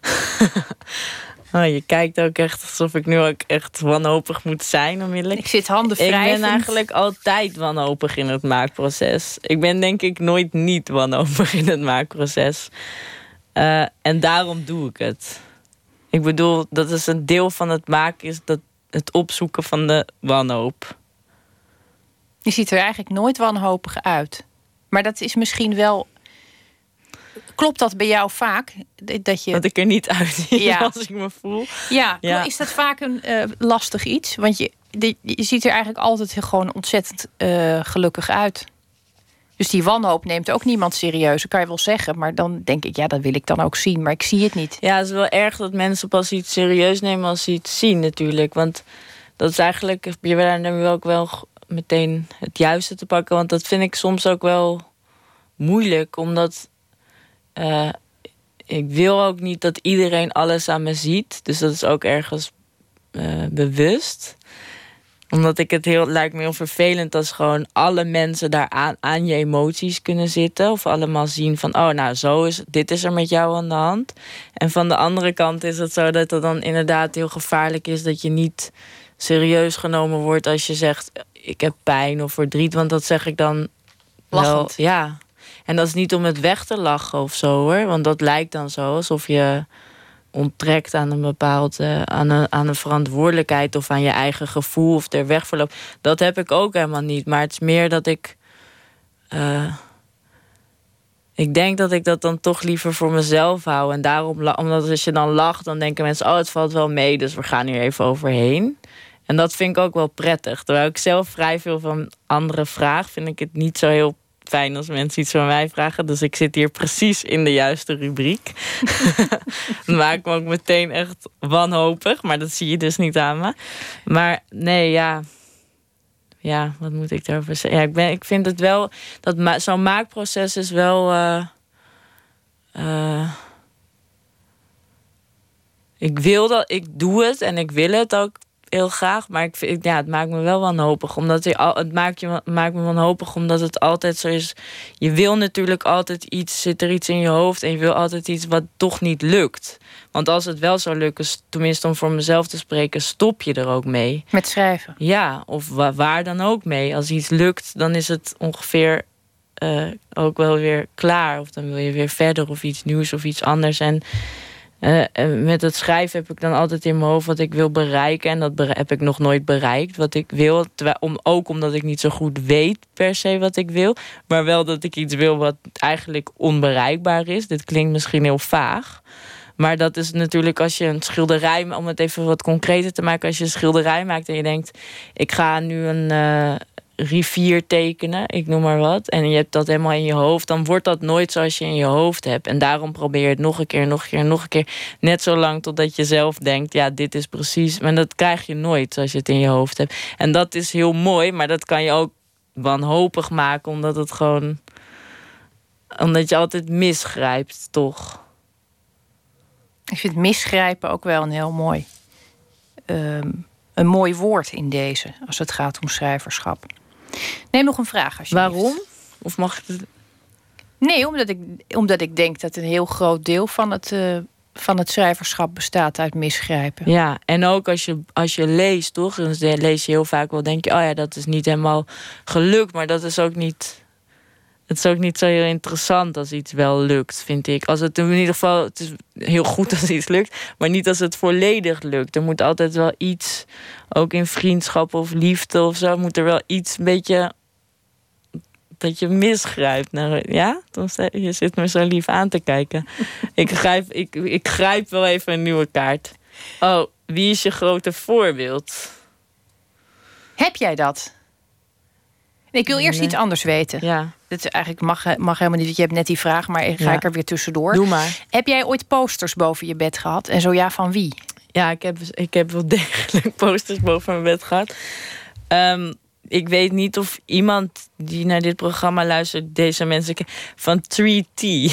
Speaker 21: oh, je kijkt ook echt alsof ik nu ook echt wanhopig moet zijn, onmiddellijk.
Speaker 2: Ik zit handen
Speaker 21: Ik
Speaker 2: wrijvend.
Speaker 21: ben eigenlijk altijd wanhopig in het maakproces. Ik ben denk ik nooit niet wanhopig in het maakproces. Eh, en daarom doe ik het. Ik bedoel, dat is een deel van het maken, is dat het opzoeken van de wanhoop.
Speaker 2: Je ziet er eigenlijk nooit wanhopig uit. Maar dat is misschien wel. Klopt dat bij jou vaak? Dat, je...
Speaker 21: Dat ik er niet uitzie
Speaker 2: Ja.
Speaker 21: als ik me voel.
Speaker 2: Ja,
Speaker 21: Ja.
Speaker 2: is dat vaak een eh, lastig iets? Want je, je ziet er eigenlijk altijd gewoon ontzettend eh, gelukkig uit. Dus die wanhoop neemt ook niemand serieus, dat kan je wel zeggen. Maar dan denk ik, ja, dat wil ik dan ook zien. Maar ik zie het niet.
Speaker 21: Ja, het is wel erg dat mensen pas iets serieus nemen als ze iets zien natuurlijk. Want dat is eigenlijk, je wil dan ook wel meteen het juiste te pakken. Want dat vind ik soms ook wel moeilijk. Omdat eh, ik wil ook niet dat iedereen alles aan me ziet. Dus dat is ook ergens eh, bewust omdat ik het heel, lijkt me heel vervelend als gewoon alle mensen daar aan, aan je emoties kunnen zitten. Of allemaal zien van, oh nou, zo is, dit is er met jou aan de hand. En van de andere kant is het zo dat het dan inderdaad heel gevaarlijk is dat je niet serieus genomen wordt als je zegt, ik heb pijn of verdriet. Want dat zeg ik dan wel,
Speaker 2: Lachend.
Speaker 21: ja. En dat is niet om het weg te lachen of zo hoor. Want dat lijkt dan zo alsof je onttrekt aan een bepaald eh, aan, een, aan een verantwoordelijkheid of aan je eigen gevoel of er weg verloopt. Dat heb ik ook helemaal niet. Maar het is meer dat ik. eh, ik denk dat ik dat dan toch liever voor mezelf hou. En daarom, omdat als je dan lacht, dan denken mensen: oh, het valt wel mee, dus we gaan hier even overheen. En dat vind ik ook wel prettig. Terwijl ik zelf vrij veel van anderen vraag, vind ik het niet zo heel fijn als mensen iets van mij vragen. Dus ik zit hier precies in de juiste rubriek. Maak ik me ook meteen echt wanhopig. Maar dat zie je dus niet aan me. Maar nee, ja. Ja, wat moet ik daarover zeggen? Ja, ik, ben, ik vind het wel... dat Zo'n maakproces is wel... eh, eh, ik wil dat... Ik doe het en ik wil het ook heel graag. Maar ik vind, ja, het maakt me wel wanhopig. Omdat je al, het maakt, je, maakt me wanhopig omdat het altijd zo is. Je wil natuurlijk altijd iets, zit er iets in je hoofd. En je wil altijd iets wat toch niet lukt. Want als het wel zou lukken, tenminste om voor mezelf te spreken, stop je er ook mee.
Speaker 2: Met schrijven.
Speaker 21: Ja, of wa- waar dan ook mee. Als iets lukt, dan is het ongeveer eh, ook wel weer klaar. Of dan wil je weer verder of iets nieuws of iets anders. En eh, met het schrijven heb ik dan altijd in mijn hoofd wat ik wil bereiken. En dat heb ik nog nooit bereikt. Wat ik wil. Om, ook omdat ik niet zo goed weet per se wat ik wil. Maar wel dat ik iets wil wat eigenlijk onbereikbaar is. Dit klinkt misschien heel vaag. Maar dat is natuurlijk als je een schilderij, om het even wat concreter te maken, als je een schilderij maakt en je denkt, ik ga nu een eh, rivier tekenen, ik noem maar wat, en je hebt dat helemaal in je hoofd, dan wordt dat nooit zoals je in je hoofd hebt. En daarom probeer je het nog een keer, nog een keer, nog een keer, net zo lang totdat je zelf denkt, ja, dit is precies, maar dat krijg je nooit zoals je het in je hoofd hebt. En dat is heel mooi, maar dat kan je ook wanhopig maken, omdat het gewoon, omdat je altijd misgrijpt, toch?
Speaker 2: Ik vind misgrijpen ook wel een heel mooi, ehm, een mooi woord in deze, als het gaat om schrijverschap. Neem nog een vraag als je.
Speaker 21: Waarom? Of mag ik het...
Speaker 2: Nee, omdat ik, omdat ik denk dat een heel groot deel van het, eh, van het schrijverschap bestaat uit misgrijpen.
Speaker 21: Ja, en ook als je, als je leest, toch? Dan lees je heel vaak wel, denk je, oh ja, dat is niet helemaal gelukt, maar dat is ook niet. Het is ook niet zo heel interessant als iets wel lukt, vind ik. Als het in ieder geval, het is heel goed als iets lukt, maar niet als het volledig lukt. Er moet altijd wel iets, ook in vriendschap of liefde of zo, moet er wel iets een beetje dat je misgrijpt. Naar, ja, je zit me zo lief aan te kijken. ik, grijp, ik, ik grijp wel even een nieuwe kaart. Oh, wie is je grote voorbeeld?
Speaker 2: Heb jij dat? Ik wil eerst iets anders weten.
Speaker 21: Ja.
Speaker 2: Dat eigenlijk mag, mag helemaal niet. Je hebt net die vraag, maar ga
Speaker 21: Ja.
Speaker 2: ik er weer tussendoor.
Speaker 21: Doe maar.
Speaker 2: Heb jij ooit posters boven je bed gehad? En zo ja, van wie?
Speaker 21: Ja, ik heb, ik heb wel degelijk posters boven mijn bed gehad. Ehm, ik weet niet of iemand die naar dit programma luistert, deze mensen ken- van 3T.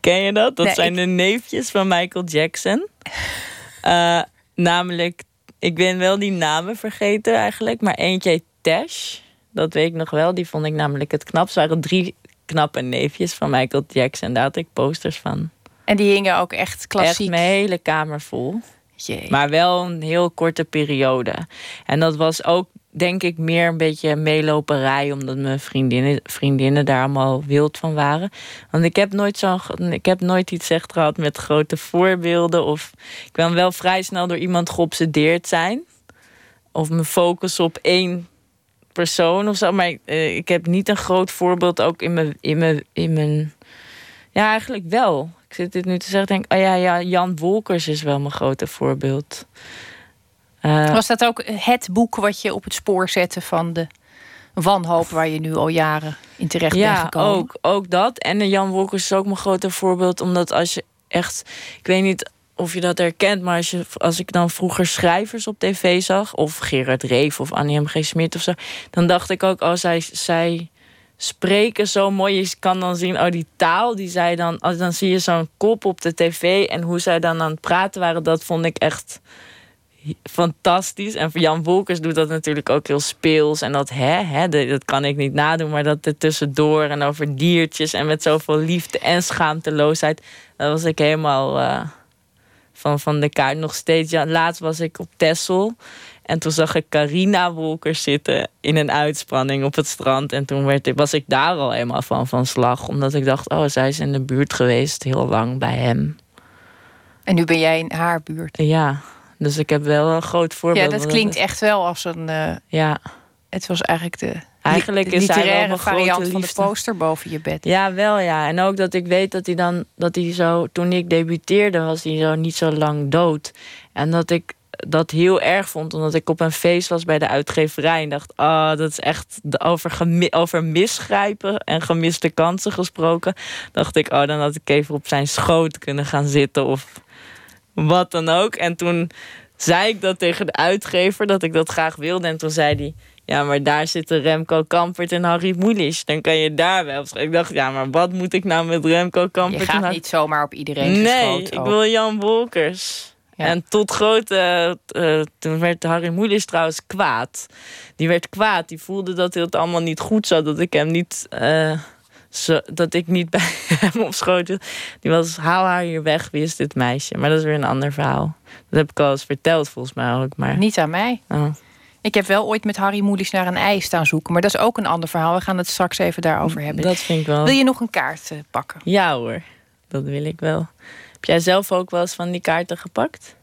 Speaker 21: ken je dat? Dat
Speaker 2: Nee,
Speaker 21: zijn
Speaker 2: ik-
Speaker 21: de neefjes van Michael Jackson. Eh, namelijk, ik ben wel die namen vergeten eigenlijk, maar eentje heet Tash. Dat weet ik nog wel. Die vond ik namelijk het knapst. Waren drie knappe neefjes van Michael Jackson. Daar had ik posters van.
Speaker 2: En die hingen ook echt klassiek.
Speaker 21: Echt mijn hele kamer vol.
Speaker 2: Jee.
Speaker 21: Maar wel een heel korte periode. En dat was ook, denk ik, meer een beetje meeloperij, omdat mijn vriendinnen, vriendinnen daar allemaal wild van waren. Want ik heb nooit zo'n, ik heb nooit iets echt gehad met grote voorbeelden. Of ik kan wel vrij snel door iemand geobsedeerd zijn. Of me focussen op één persoon of zo. Maar eh, ik heb niet een groot voorbeeld ook in mijn, in mijn, in mijn. Ja, eigenlijk wel. Ik zit dit nu te zeggen, denk, oh ja, ja, Jan Wolkers is wel mijn grote voorbeeld. Eh,
Speaker 2: Was dat ook het boek wat je op het spoor zette van de wanhoop waar je nu al jaren in terecht bent
Speaker 21: ja,
Speaker 2: gekomen?
Speaker 21: ook, ook dat. En de Jan Wolkers is ook mijn grote voorbeeld. Omdat als je echt... Ik weet niet of je dat herkent, maar als, je, als ik dan vroeger schrijvers op tv zag... of Gerard Reef of Annie M. G. Smit of zo... dan dacht ik ook, oh, zij, zij spreken zo mooi. Je kan dan zien, oh, die taal die zij dan... Als, dan zie je zo'n kop op de tv en hoe zij dan aan het praten waren... dat vond ik echt fantastisch. En Jan Wolkers doet dat natuurlijk ook heel speels. En dat, hè, hè, dat kan ik niet nadoen. Maar dat er tussendoor en over diertjes... en met zoveel liefde en schaamteloosheid... dat was ik helemaal eh, van, van de kaart nog steeds. Ja, laatst was ik op Texel... En toen zag ik Carina Wolkers zitten in een uitspanning op het strand. En toen werd ik, was ik daar al helemaal van van slag. Omdat ik dacht, oh, zij is in de buurt geweest heel lang bij hem.
Speaker 2: En nu ben jij in haar buurt.
Speaker 21: Ja, dus ik heb wel een groot voorbeeld.
Speaker 2: Ja, dat klinkt echt wel als een. eh,
Speaker 21: Ja.
Speaker 2: Het was eigenlijk de,
Speaker 21: Eigenlijk
Speaker 2: de
Speaker 21: is hij grote
Speaker 2: variant van de
Speaker 21: liefde.
Speaker 2: poster boven je bed.
Speaker 21: Ja, wel ja. En ook dat ik weet dat hij dan, dat hij zo, toen ik debuteerde, was hij zo niet zo lang dood. En dat ik dat heel erg vond, omdat ik op een feest was bij de uitgeverij en dacht, ah, dat is echt de- over, over misgrijpen en gemiste kansen gesproken. Dacht ik, oh, dan had ik even op zijn schoot kunnen gaan zitten of wat dan ook. En toen zei ik dat tegen de uitgever, dat ik dat graag wilde. En toen zei hij, ja, maar daar zitten Remco Kampert en Harry Mulisch. Dan kan je daar wel. Ik dacht, ja, maar wat moet ik nou met Remco Kampert?
Speaker 2: Je
Speaker 21: en
Speaker 2: gaat niet zomaar op iedereen
Speaker 21: Nee, ik
Speaker 2: ook.
Speaker 21: wil Jan Wolkers. En tot grote... eh, toen werd Harry Mulisch trouwens kwaad. Die werd kwaad. Die voelde dat het allemaal niet goed zat. Dat ik hem niet... eh, zo, dat ik niet bij hem op schoot. Die was, haal haar hier weg. Wie is dit meisje? Maar dat is weer een ander verhaal. Dat heb ik al eens verteld volgens mij ook. Maar...
Speaker 2: Niet aan mij.
Speaker 21: Oh.
Speaker 2: Ik heb wel ooit met Harry Moelis naar een ei staan zoeken. Maar dat is ook een ander verhaal. We gaan het straks even daarover hebben.
Speaker 21: Dat vind ik wel...
Speaker 2: Wil je nog een kaart eh, pakken?
Speaker 21: Ja hoor, dat wil ik wel. Heb jij zelf ook wel eens van die kaarten gepakt?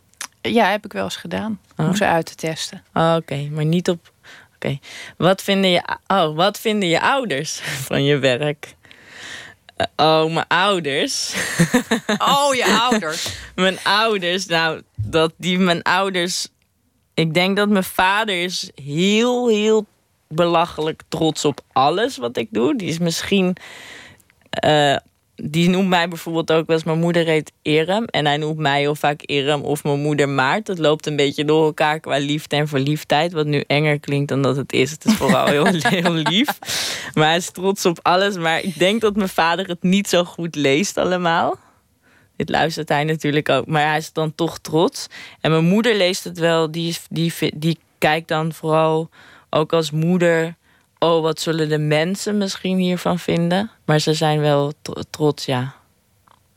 Speaker 2: Ja, heb ik wel eens gedaan. Om
Speaker 21: Oh.
Speaker 2: ze uit te testen.
Speaker 21: Oh, Oké, maar niet op. Oké. Wat, vinden je... oh, wat vinden je ouders van je werk? Eh, oh, mijn ouders.
Speaker 2: Oh, je ouders.
Speaker 21: mijn ouders, nou, dat die mijn ouders. Ik denk dat mijn vader is heel, heel belachelijk trots op alles wat ik doe. Die is misschien. eh, die noemt mij bijvoorbeeld ook wel eens... Mijn moeder heet Erem. En hij noemt mij heel vaak Erem of mijn moeder Maart. Dat loopt een beetje door elkaar qua liefde en verliefdheid. Wat nu enger klinkt dan dat het is. Het is vooral heel, heel lief. Maar hij is trots op alles. Maar ik denk dat mijn vader het niet zo goed leest allemaal. Dit luistert hij natuurlijk ook. Maar hij is dan toch trots. En mijn moeder leest het wel. Die, is, die, die kijkt dan vooral ook als moeder... Oh, wat zullen de mensen misschien hiervan vinden? Maar ze zijn wel tro- trots, ja.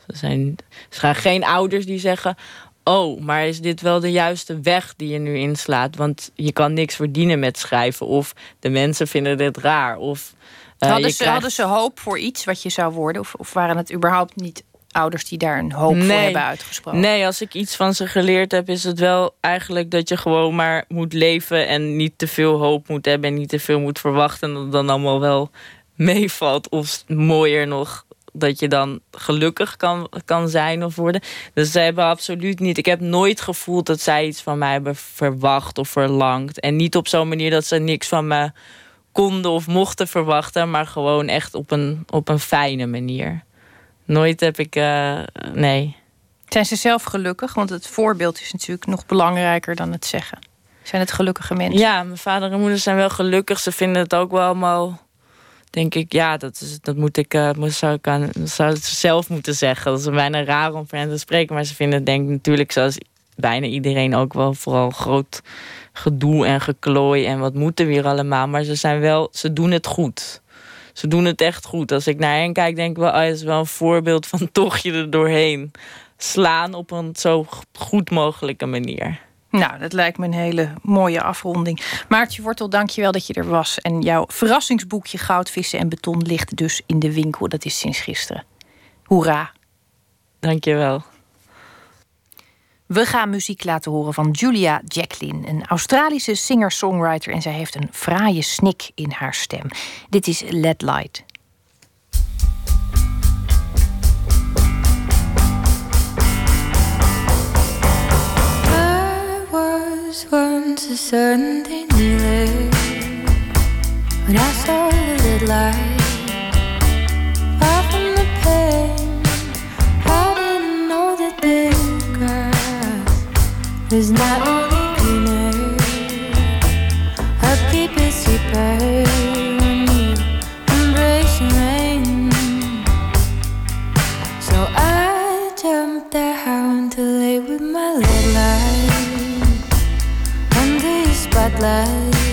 Speaker 21: Ze zijn, er zijn geen ouders die zeggen... oh, maar is dit wel de juiste weg die je nu inslaat? Want je kan niks verdienen met schrijven. Of de mensen vinden dit raar. Of, uh,
Speaker 2: hadden, ze,
Speaker 21: krijgt-
Speaker 2: hadden ze hoop voor iets wat je zou worden? Of, of waren het überhaupt niet ouders die daar een hoop voor hebben uitgesproken?
Speaker 21: Nee, als ik iets van ze geleerd heb, is het wel eigenlijk dat je gewoon maar moet leven en niet te veel hoop moet hebben en niet te veel moet verwachten. En dat het dan allemaal wel meevalt. Of mooier nog, dat je dan gelukkig kan, kan zijn of worden. Dus ze hebben absoluut niet. Ik heb nooit gevoeld dat zij iets van mij hebben verwacht of verlangd. En niet op zo'n manier dat ze niks van me konden of mochten verwachten, maar gewoon echt op een, op een fijne manier. Nooit heb ik. eh, nee.
Speaker 2: Zijn ze zelf gelukkig? Want het voorbeeld is natuurlijk nog belangrijker dan het zeggen. Zijn het gelukkige mensen?
Speaker 21: Ja, mijn vader en moeder zijn wel gelukkig. Ze vinden het ook wel allemaal. Denk ik, ja, dat, is, dat moet ik, moet- zou ik aan, zou het zelf moeten zeggen. Dat is bijna raar om voor hen te spreken. Maar ze vinden het, denk ik, natuurlijk zoals bijna iedereen ook wel vooral groot gedoe en geklooi. En wat moeten we hier allemaal? Maar ze zijn wel, ze doen het goed. Ze doen het echt goed. Als ik naar hen kijk, denk ik wel, oh, dat is wel een voorbeeld van toch je er doorheen slaan op een zo goed mogelijke manier.
Speaker 2: Nou, dat lijkt me een hele mooie afronding. Maartje Wortel, dank je wel dat je er was. En jouw verrassingsboekje Goudvissen en Beton ligt dus in de winkel. Dat is sinds gisteren. Hoera.
Speaker 21: Dank je wel.
Speaker 2: We gaan muziek laten horen van Julia Jacqueline, een Australische singer-songwriter. En zij heeft een fraaie snik in haar stem. Dit is Let Light.
Speaker 22: I saw light. Was not deeper, deeper when you embrace rain. So I down to lay with my light under spotlight.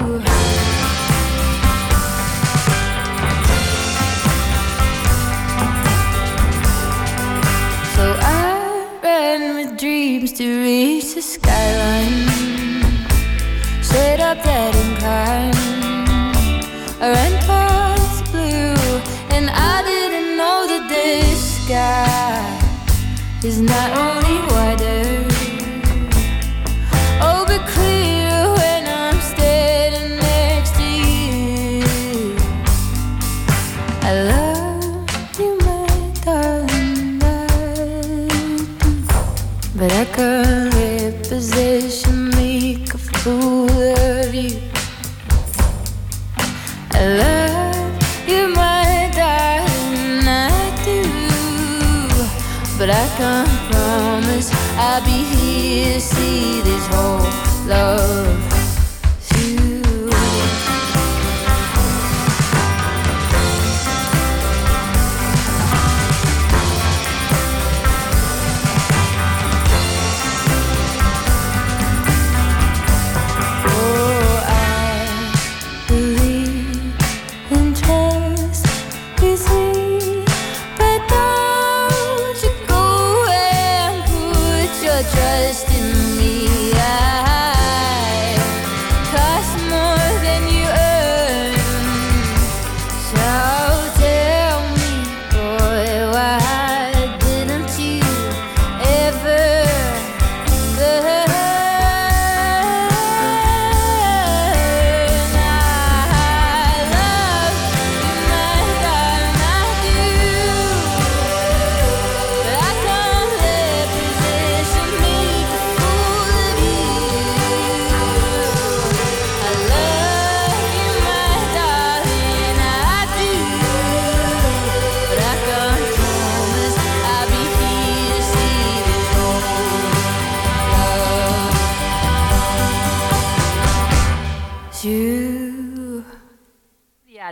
Speaker 22: dreams to reach the skyline. Straight up that incline. I ran the blue, and I didn't know that this sky is not only love.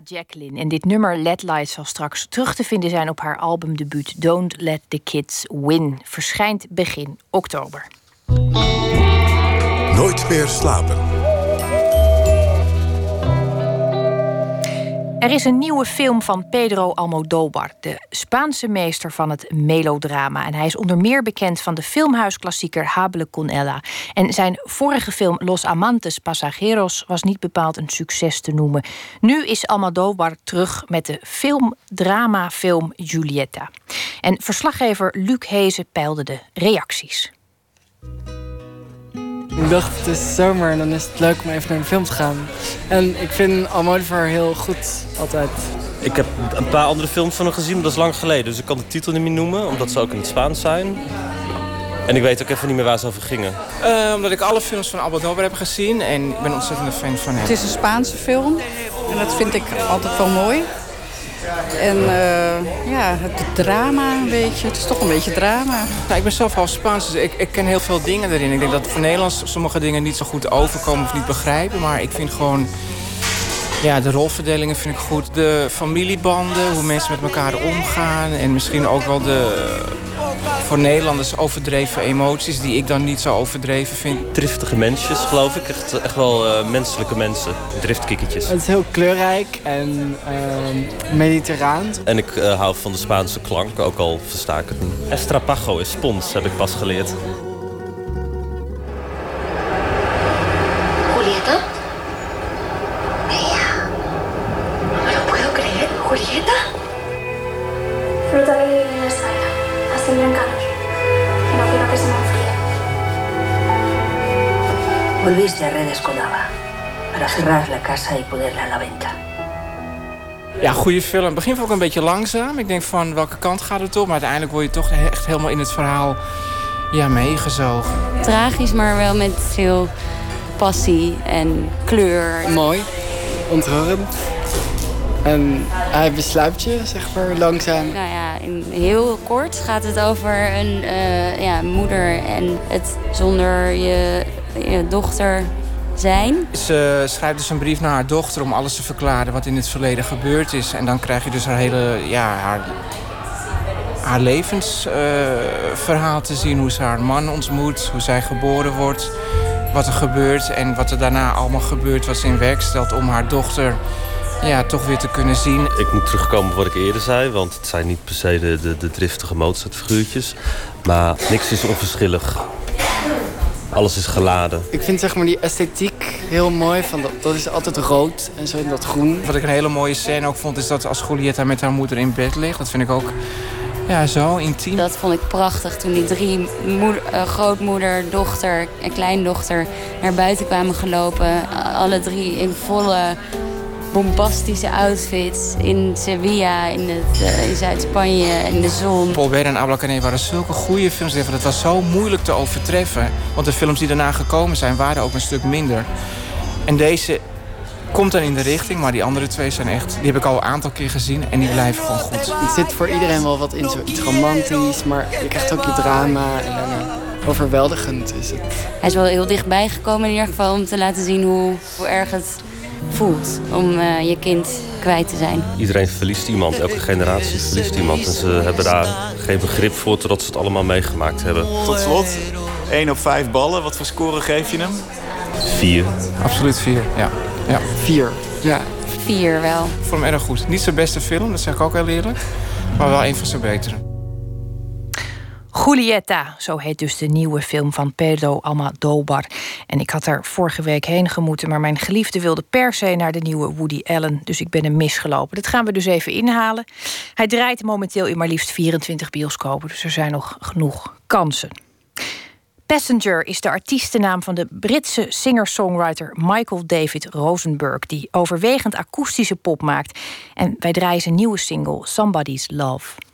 Speaker 2: Jacqueline. En dit nummer Let Light zal straks terug te vinden zijn op haar albumdebuut Don't Let the Kids Win. Verschijnt begin oktober.
Speaker 7: Nooit meer slapen.
Speaker 2: Er is een nieuwe film van Pedro Almodóvar, de Spaanse meester van het melodrama. En hij is onder meer bekend van de filmhuisklassieker Habla con Ella. En zijn vorige film Los Amantes Pasajeros was niet bepaald een succes te noemen. Nu is Almodóvar terug met de film-drama-film Julieta. En verslaggever Luc Hezen peilde de reacties.
Speaker 23: Ik dacht, het is zomer en dan is het leuk om even naar een film te gaan. En ik vind Almodovar heel goed, altijd.
Speaker 24: Ik heb een paar andere films van hem gezien, maar dat is lang geleden. Dus ik kan de titel niet meer noemen, omdat ze ook in het Spaans zijn. En ik weet ook even niet meer waar ze over gingen.
Speaker 25: Uh, omdat ik alle films van Almodovar heb gezien en ik ben ontzettend fan van hem.
Speaker 26: Het is een Spaanse film en dat vind ik altijd wel mooi. En uh, ja, het drama een beetje. Het is toch een beetje drama.
Speaker 25: Ik ben zelf half Spaans, dus ik, ik ken heel veel dingen erin. Ik denk dat voor Nederlands sommige dingen niet zo goed overkomen of niet begrijpen. Maar ik vind gewoon... Ja, de rolverdelingen vind ik goed. De familiebanden, hoe mensen met elkaar omgaan. En misschien ook wel de voor Nederlanders overdreven emoties... die ik dan niet zo overdreven vind.
Speaker 24: Driftige mensjes, geloof ik. Echt, echt wel uh, menselijke mensen. Driftkikkertjes.
Speaker 23: Het is heel kleurrijk en uh, mediterraan.
Speaker 24: En ik uh, hou van de Spaanse klank, ook al versta ik het niet. Estrapago is spons, heb ik pas geleerd.
Speaker 27: Cerrar la casa y ponerla a la venta.
Speaker 25: Ja, goede film. Het begint ook een beetje langzaam. Ik denk van welke kant gaat het op? Maar uiteindelijk word je toch echt helemaal in het verhaal ja, meegezogen.
Speaker 28: Tragisch, maar wel met veel passie en kleur.
Speaker 23: Mooi, ontroerend. En hij besluit je, zeg maar, langzaam.
Speaker 28: Nou ja, in heel kort gaat het over een uh, ja, moeder en het zonder je, je dochter zijn.
Speaker 25: Ze schrijft dus een brief naar haar dochter om alles te verklaren wat in het verleden gebeurd is. En dan krijg je dus haar hele, ja, haar, haar levensverhaal uh, te zien. Hoe ze haar man ontmoet, hoe zij geboren wordt, wat er gebeurt en wat er daarna allemaal gebeurt. Wat ze in werk stelt om haar dochter ja, toch weer te kunnen zien.
Speaker 24: Ik moet terugkomen op wat ik eerder zei, want het zijn niet per se de, de, de driftige Mozart-figuurtjes. Maar niks is onverschillig. Alles is geladen.
Speaker 23: Ik vind zeg maar die esthetiek heel mooi. Van dat, dat is altijd rood en zo in dat groen.
Speaker 25: Wat ik een hele mooie scène ook vond, is dat als Julieta met haar moeder in bed ligt. Dat vind ik ook ja, zo intiem.
Speaker 28: Dat vond ik prachtig toen die drie moeder, uh, grootmoeder, dochter en kleindochter naar buiten kwamen gelopen. Alle drie in volle bombastische outfits in Sevilla, in, het, uh, in Zuid-Spanje, in de zon.
Speaker 25: Paul Bert en Abla waren zulke goede films. Het was zo moeilijk te overtreffen. Want de films die daarna gekomen zijn, waren ook een stuk minder. En deze komt dan in de richting, maar die andere twee zijn echt... die heb ik al een aantal keer gezien en die blijven gewoon goed.
Speaker 23: Het zit voor iedereen wel wat in, zoiets romantisch, maar je krijgt ook je drama en daarna overweldigend is het.
Speaker 28: Hij is wel heel dichtbij gekomen in ieder geval om te laten zien hoe, hoe erg het voelt om uh, je kind kwijt te zijn.
Speaker 24: Iedereen verliest iemand, elke generatie verliest iemand. En ze hebben daar geen begrip voor totdat ze het allemaal meegemaakt hebben.
Speaker 29: Tot slot, 1 op 5 ballen. Wat voor score geef je hem?
Speaker 24: 4.
Speaker 25: Absoluut 4, ja. ja.
Speaker 23: 4, ja.
Speaker 28: 4 wel.
Speaker 25: Ik vond hem erg goed. Niet zijn beste film, dat zeg ik ook heel eerlijk. Maar wel een van zijn betere.
Speaker 2: Julieta, zo heet dus de nieuwe film van Pedro Almodóvar. En ik had er vorige week heen gemoeten, maar mijn geliefde wilde per se naar de nieuwe Woody Allen. Dus ik ben hem misgelopen. Dat gaan we dus even inhalen. Hij draait momenteel in maar liefst 24 bioscopen, dus er zijn nog genoeg kansen. Passenger is de artiestennaam van de Britse singer-songwriter Michael David Rosenberg, die overwegend akoestische pop maakt. En wij draaien zijn nieuwe single Somebody's Love.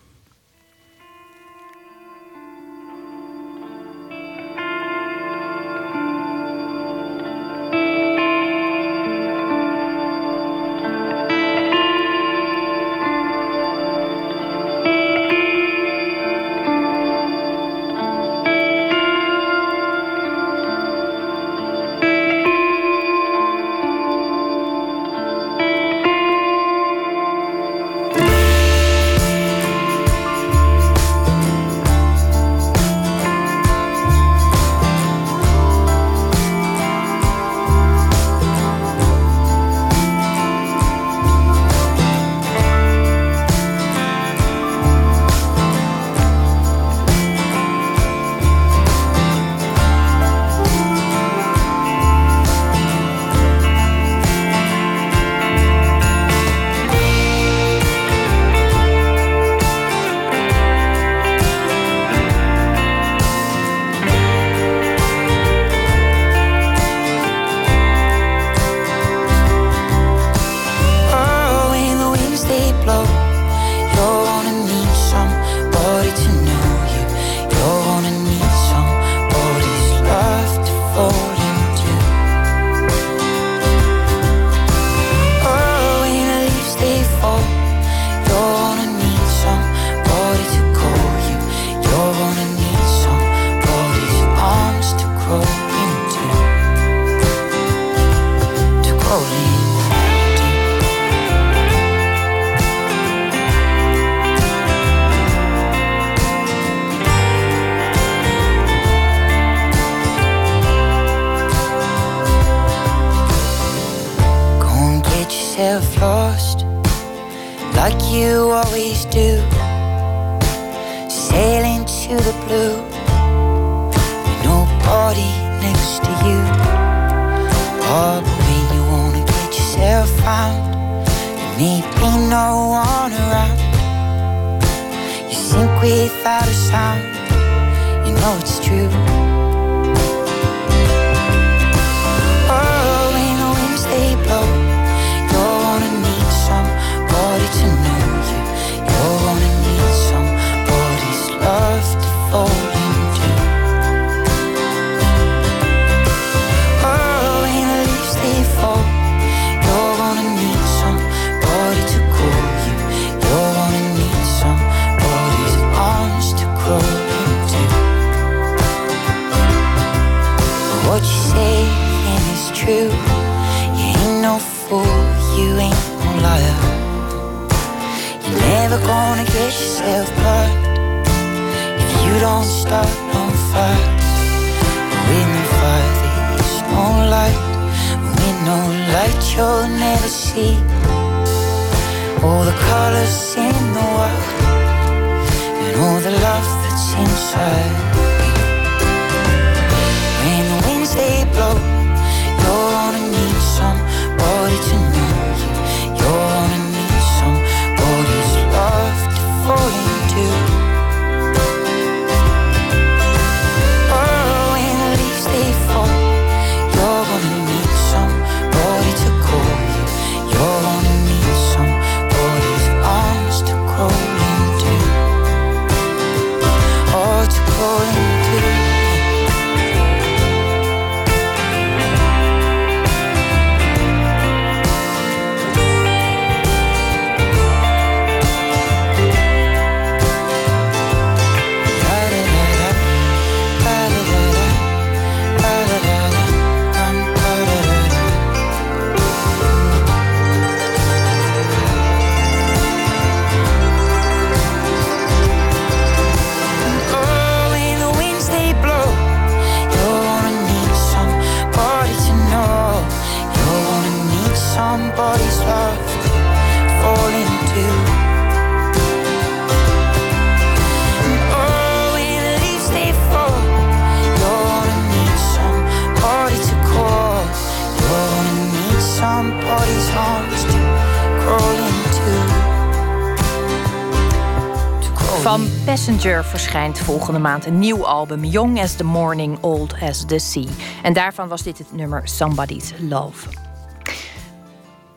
Speaker 2: Van Passenger verschijnt volgende maand een nieuw album, Young as the Morning, Old as the Sea. En daarvan was dit het nummer Somebody's Love.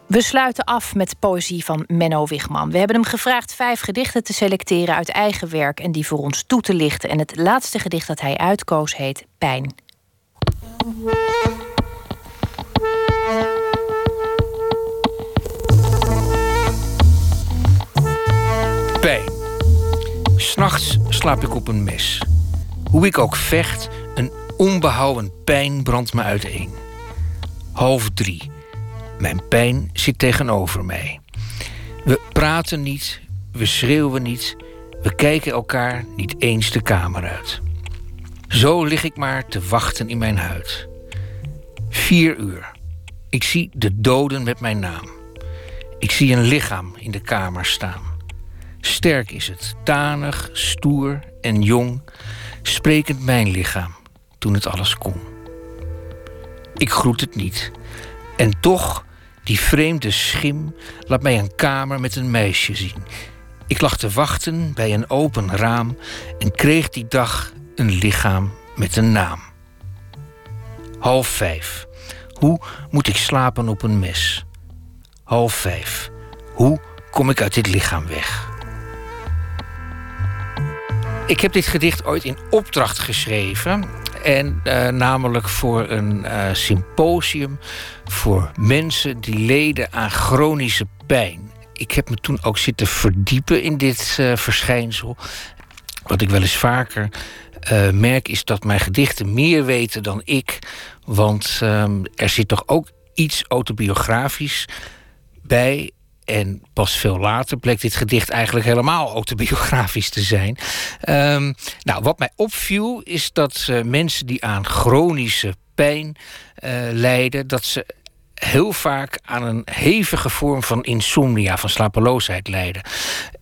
Speaker 2: We sluiten af met poëzie van Menno Wigman. We hebben hem gevraagd vijf gedichten te selecteren uit eigen werk en die voor ons toe te lichten. En het laatste gedicht dat hij uitkoos heet Pijn.
Speaker 30: S'nachts slaap ik op een mes. Hoe ik ook vecht, een onbehouden pijn brandt me uiteen. Half drie. Mijn pijn zit tegenover mij. We praten niet, we schreeuwen niet, we kijken elkaar niet eens de kamer uit. Zo lig ik maar te wachten in mijn huid. Vier uur. Ik zie de doden met mijn naam. Ik zie een lichaam in de kamer staan. Sterk is het, tanig, stoer en jong, sprekend mijn lichaam toen het alles kon. Ik groet het niet. En toch, die vreemde schim laat mij een kamer met een meisje zien. Ik lag te wachten bij een open raam en kreeg die dag een lichaam met een naam. Half vijf. Hoe moet ik slapen op een mes? Half vijf. Hoe kom ik uit dit lichaam weg? Ik heb dit gedicht ooit in opdracht geschreven. En eh, namelijk voor een eh, symposium voor mensen die leden aan chronische pijn. Ik heb me toen ook zitten verdiepen in dit eh, verschijnsel. Wat ik wel eens vaker merk is dat mijn gedichten meer weten dan ik. Want ehm, er zit toch ook iets autobiografisch bij. En pas veel later bleek dit gedicht eigenlijk helemaal autobiografisch te zijn. Ehm, nou, wat mij opviel is dat eh, mensen die aan chronische pijn eh, lijden, dat ze heel vaak aan een hevige vorm van insomnia, van slapeloosheid lijden.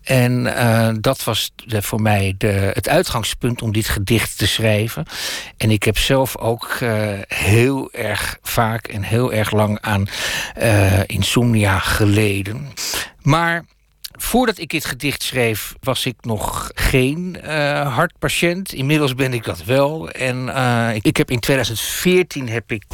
Speaker 30: En uh, dat was voor mij de, het uitgangspunt om dit gedicht te schrijven. En ik heb zelf ook uh, heel erg vaak en heel erg lang aan uh, insomnia geleden. Maar Voordat ik dit gedicht schreef, was ik nog geen hartpatiënt. Inmiddels ben ik dat wel. En ik, heb in 2014 heb ik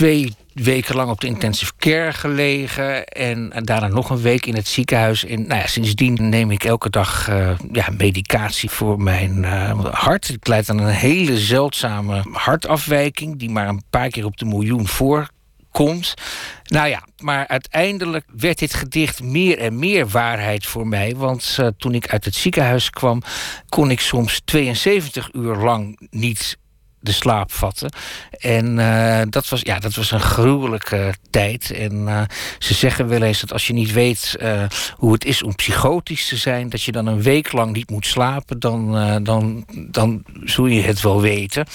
Speaker 30: twee weken lang op de intensive care gelegen. En, daarna nog een week in het ziekenhuis. En nou ja, sindsdien neem ik elke dag ja, medicatie voor mijn hart. Ik leid aan een hele zeldzame hartafwijking... die maar een paar keer op de miljoen voorkomt komt. Nou ja, maar uiteindelijk werd dit gedicht meer en meer waarheid voor mij. Want uh, toen ik uit het ziekenhuis kwam, kon ik soms 72 uur lang niet de slaap vatten. En uh, dat, was, ja, dat was een gruwelijke tijd. En uh, ze zeggen wel eens dat als je niet weet uh, hoe het is om psychotisch te zijn, dat je dan een week lang niet moet slapen, dan, dan, dan zul je het wel weten.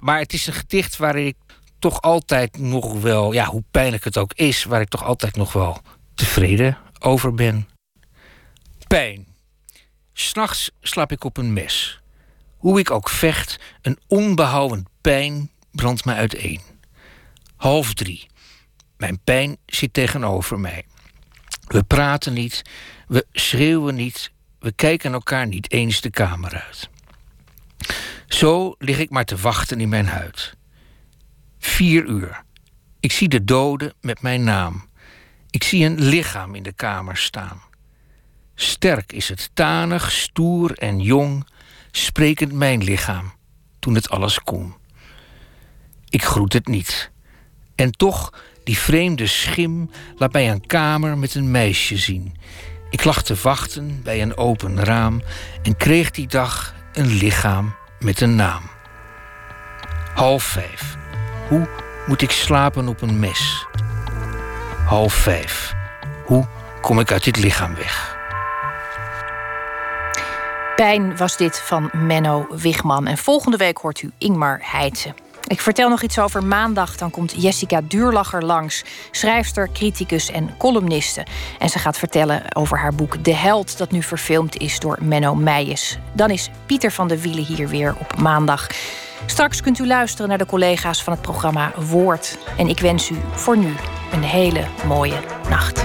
Speaker 30: Maar het is een gedicht waar ik toch altijd nog wel, ja, hoe pijnlijk het ook is, waar ik toch altijd nog wel tevreden over ben. Pijn. S'nachts slaap ik op een mes. Hoe ik ook vecht, een onbehouden pijn brandt mij uiteen. Half drie. Mijn pijn zit tegenover mij. We praten niet, we schreeuwen niet, we kijken elkaar niet eens de kamer uit. Zo lig ik maar te wachten in mijn huid. Vier uur. Ik zie de doden met mijn naam. Ik zie een lichaam in de kamer staan. Sterk is het, tanig, stoer en jong, sprekend mijn lichaam, toen het alles kon. Ik groet het niet. En toch, die vreemde schim laat mij een kamer met een meisje zien. Ik lag te wachten bij een open raam en kreeg die dag een lichaam met een naam. Half vijf. Hoe moet ik slapen op een mes? Half vijf. Hoe kom ik uit dit lichaam weg?
Speaker 2: Pijn was dit van Menno Wigman. En volgende week hoort u Ingmar Heitse. Ik vertel nog iets over maandag. Dan komt Jessica Duurlacher langs. Schrijfster, criticus en columniste. En ze gaat vertellen over haar boek De Held... dat nu verfilmd is door Menno Meijers. Dan is Pieter van de Wielen hier weer op maandag. Straks kunt u luisteren naar de collega's van het programma Woord. En ik wens u voor nu een hele mooie nacht.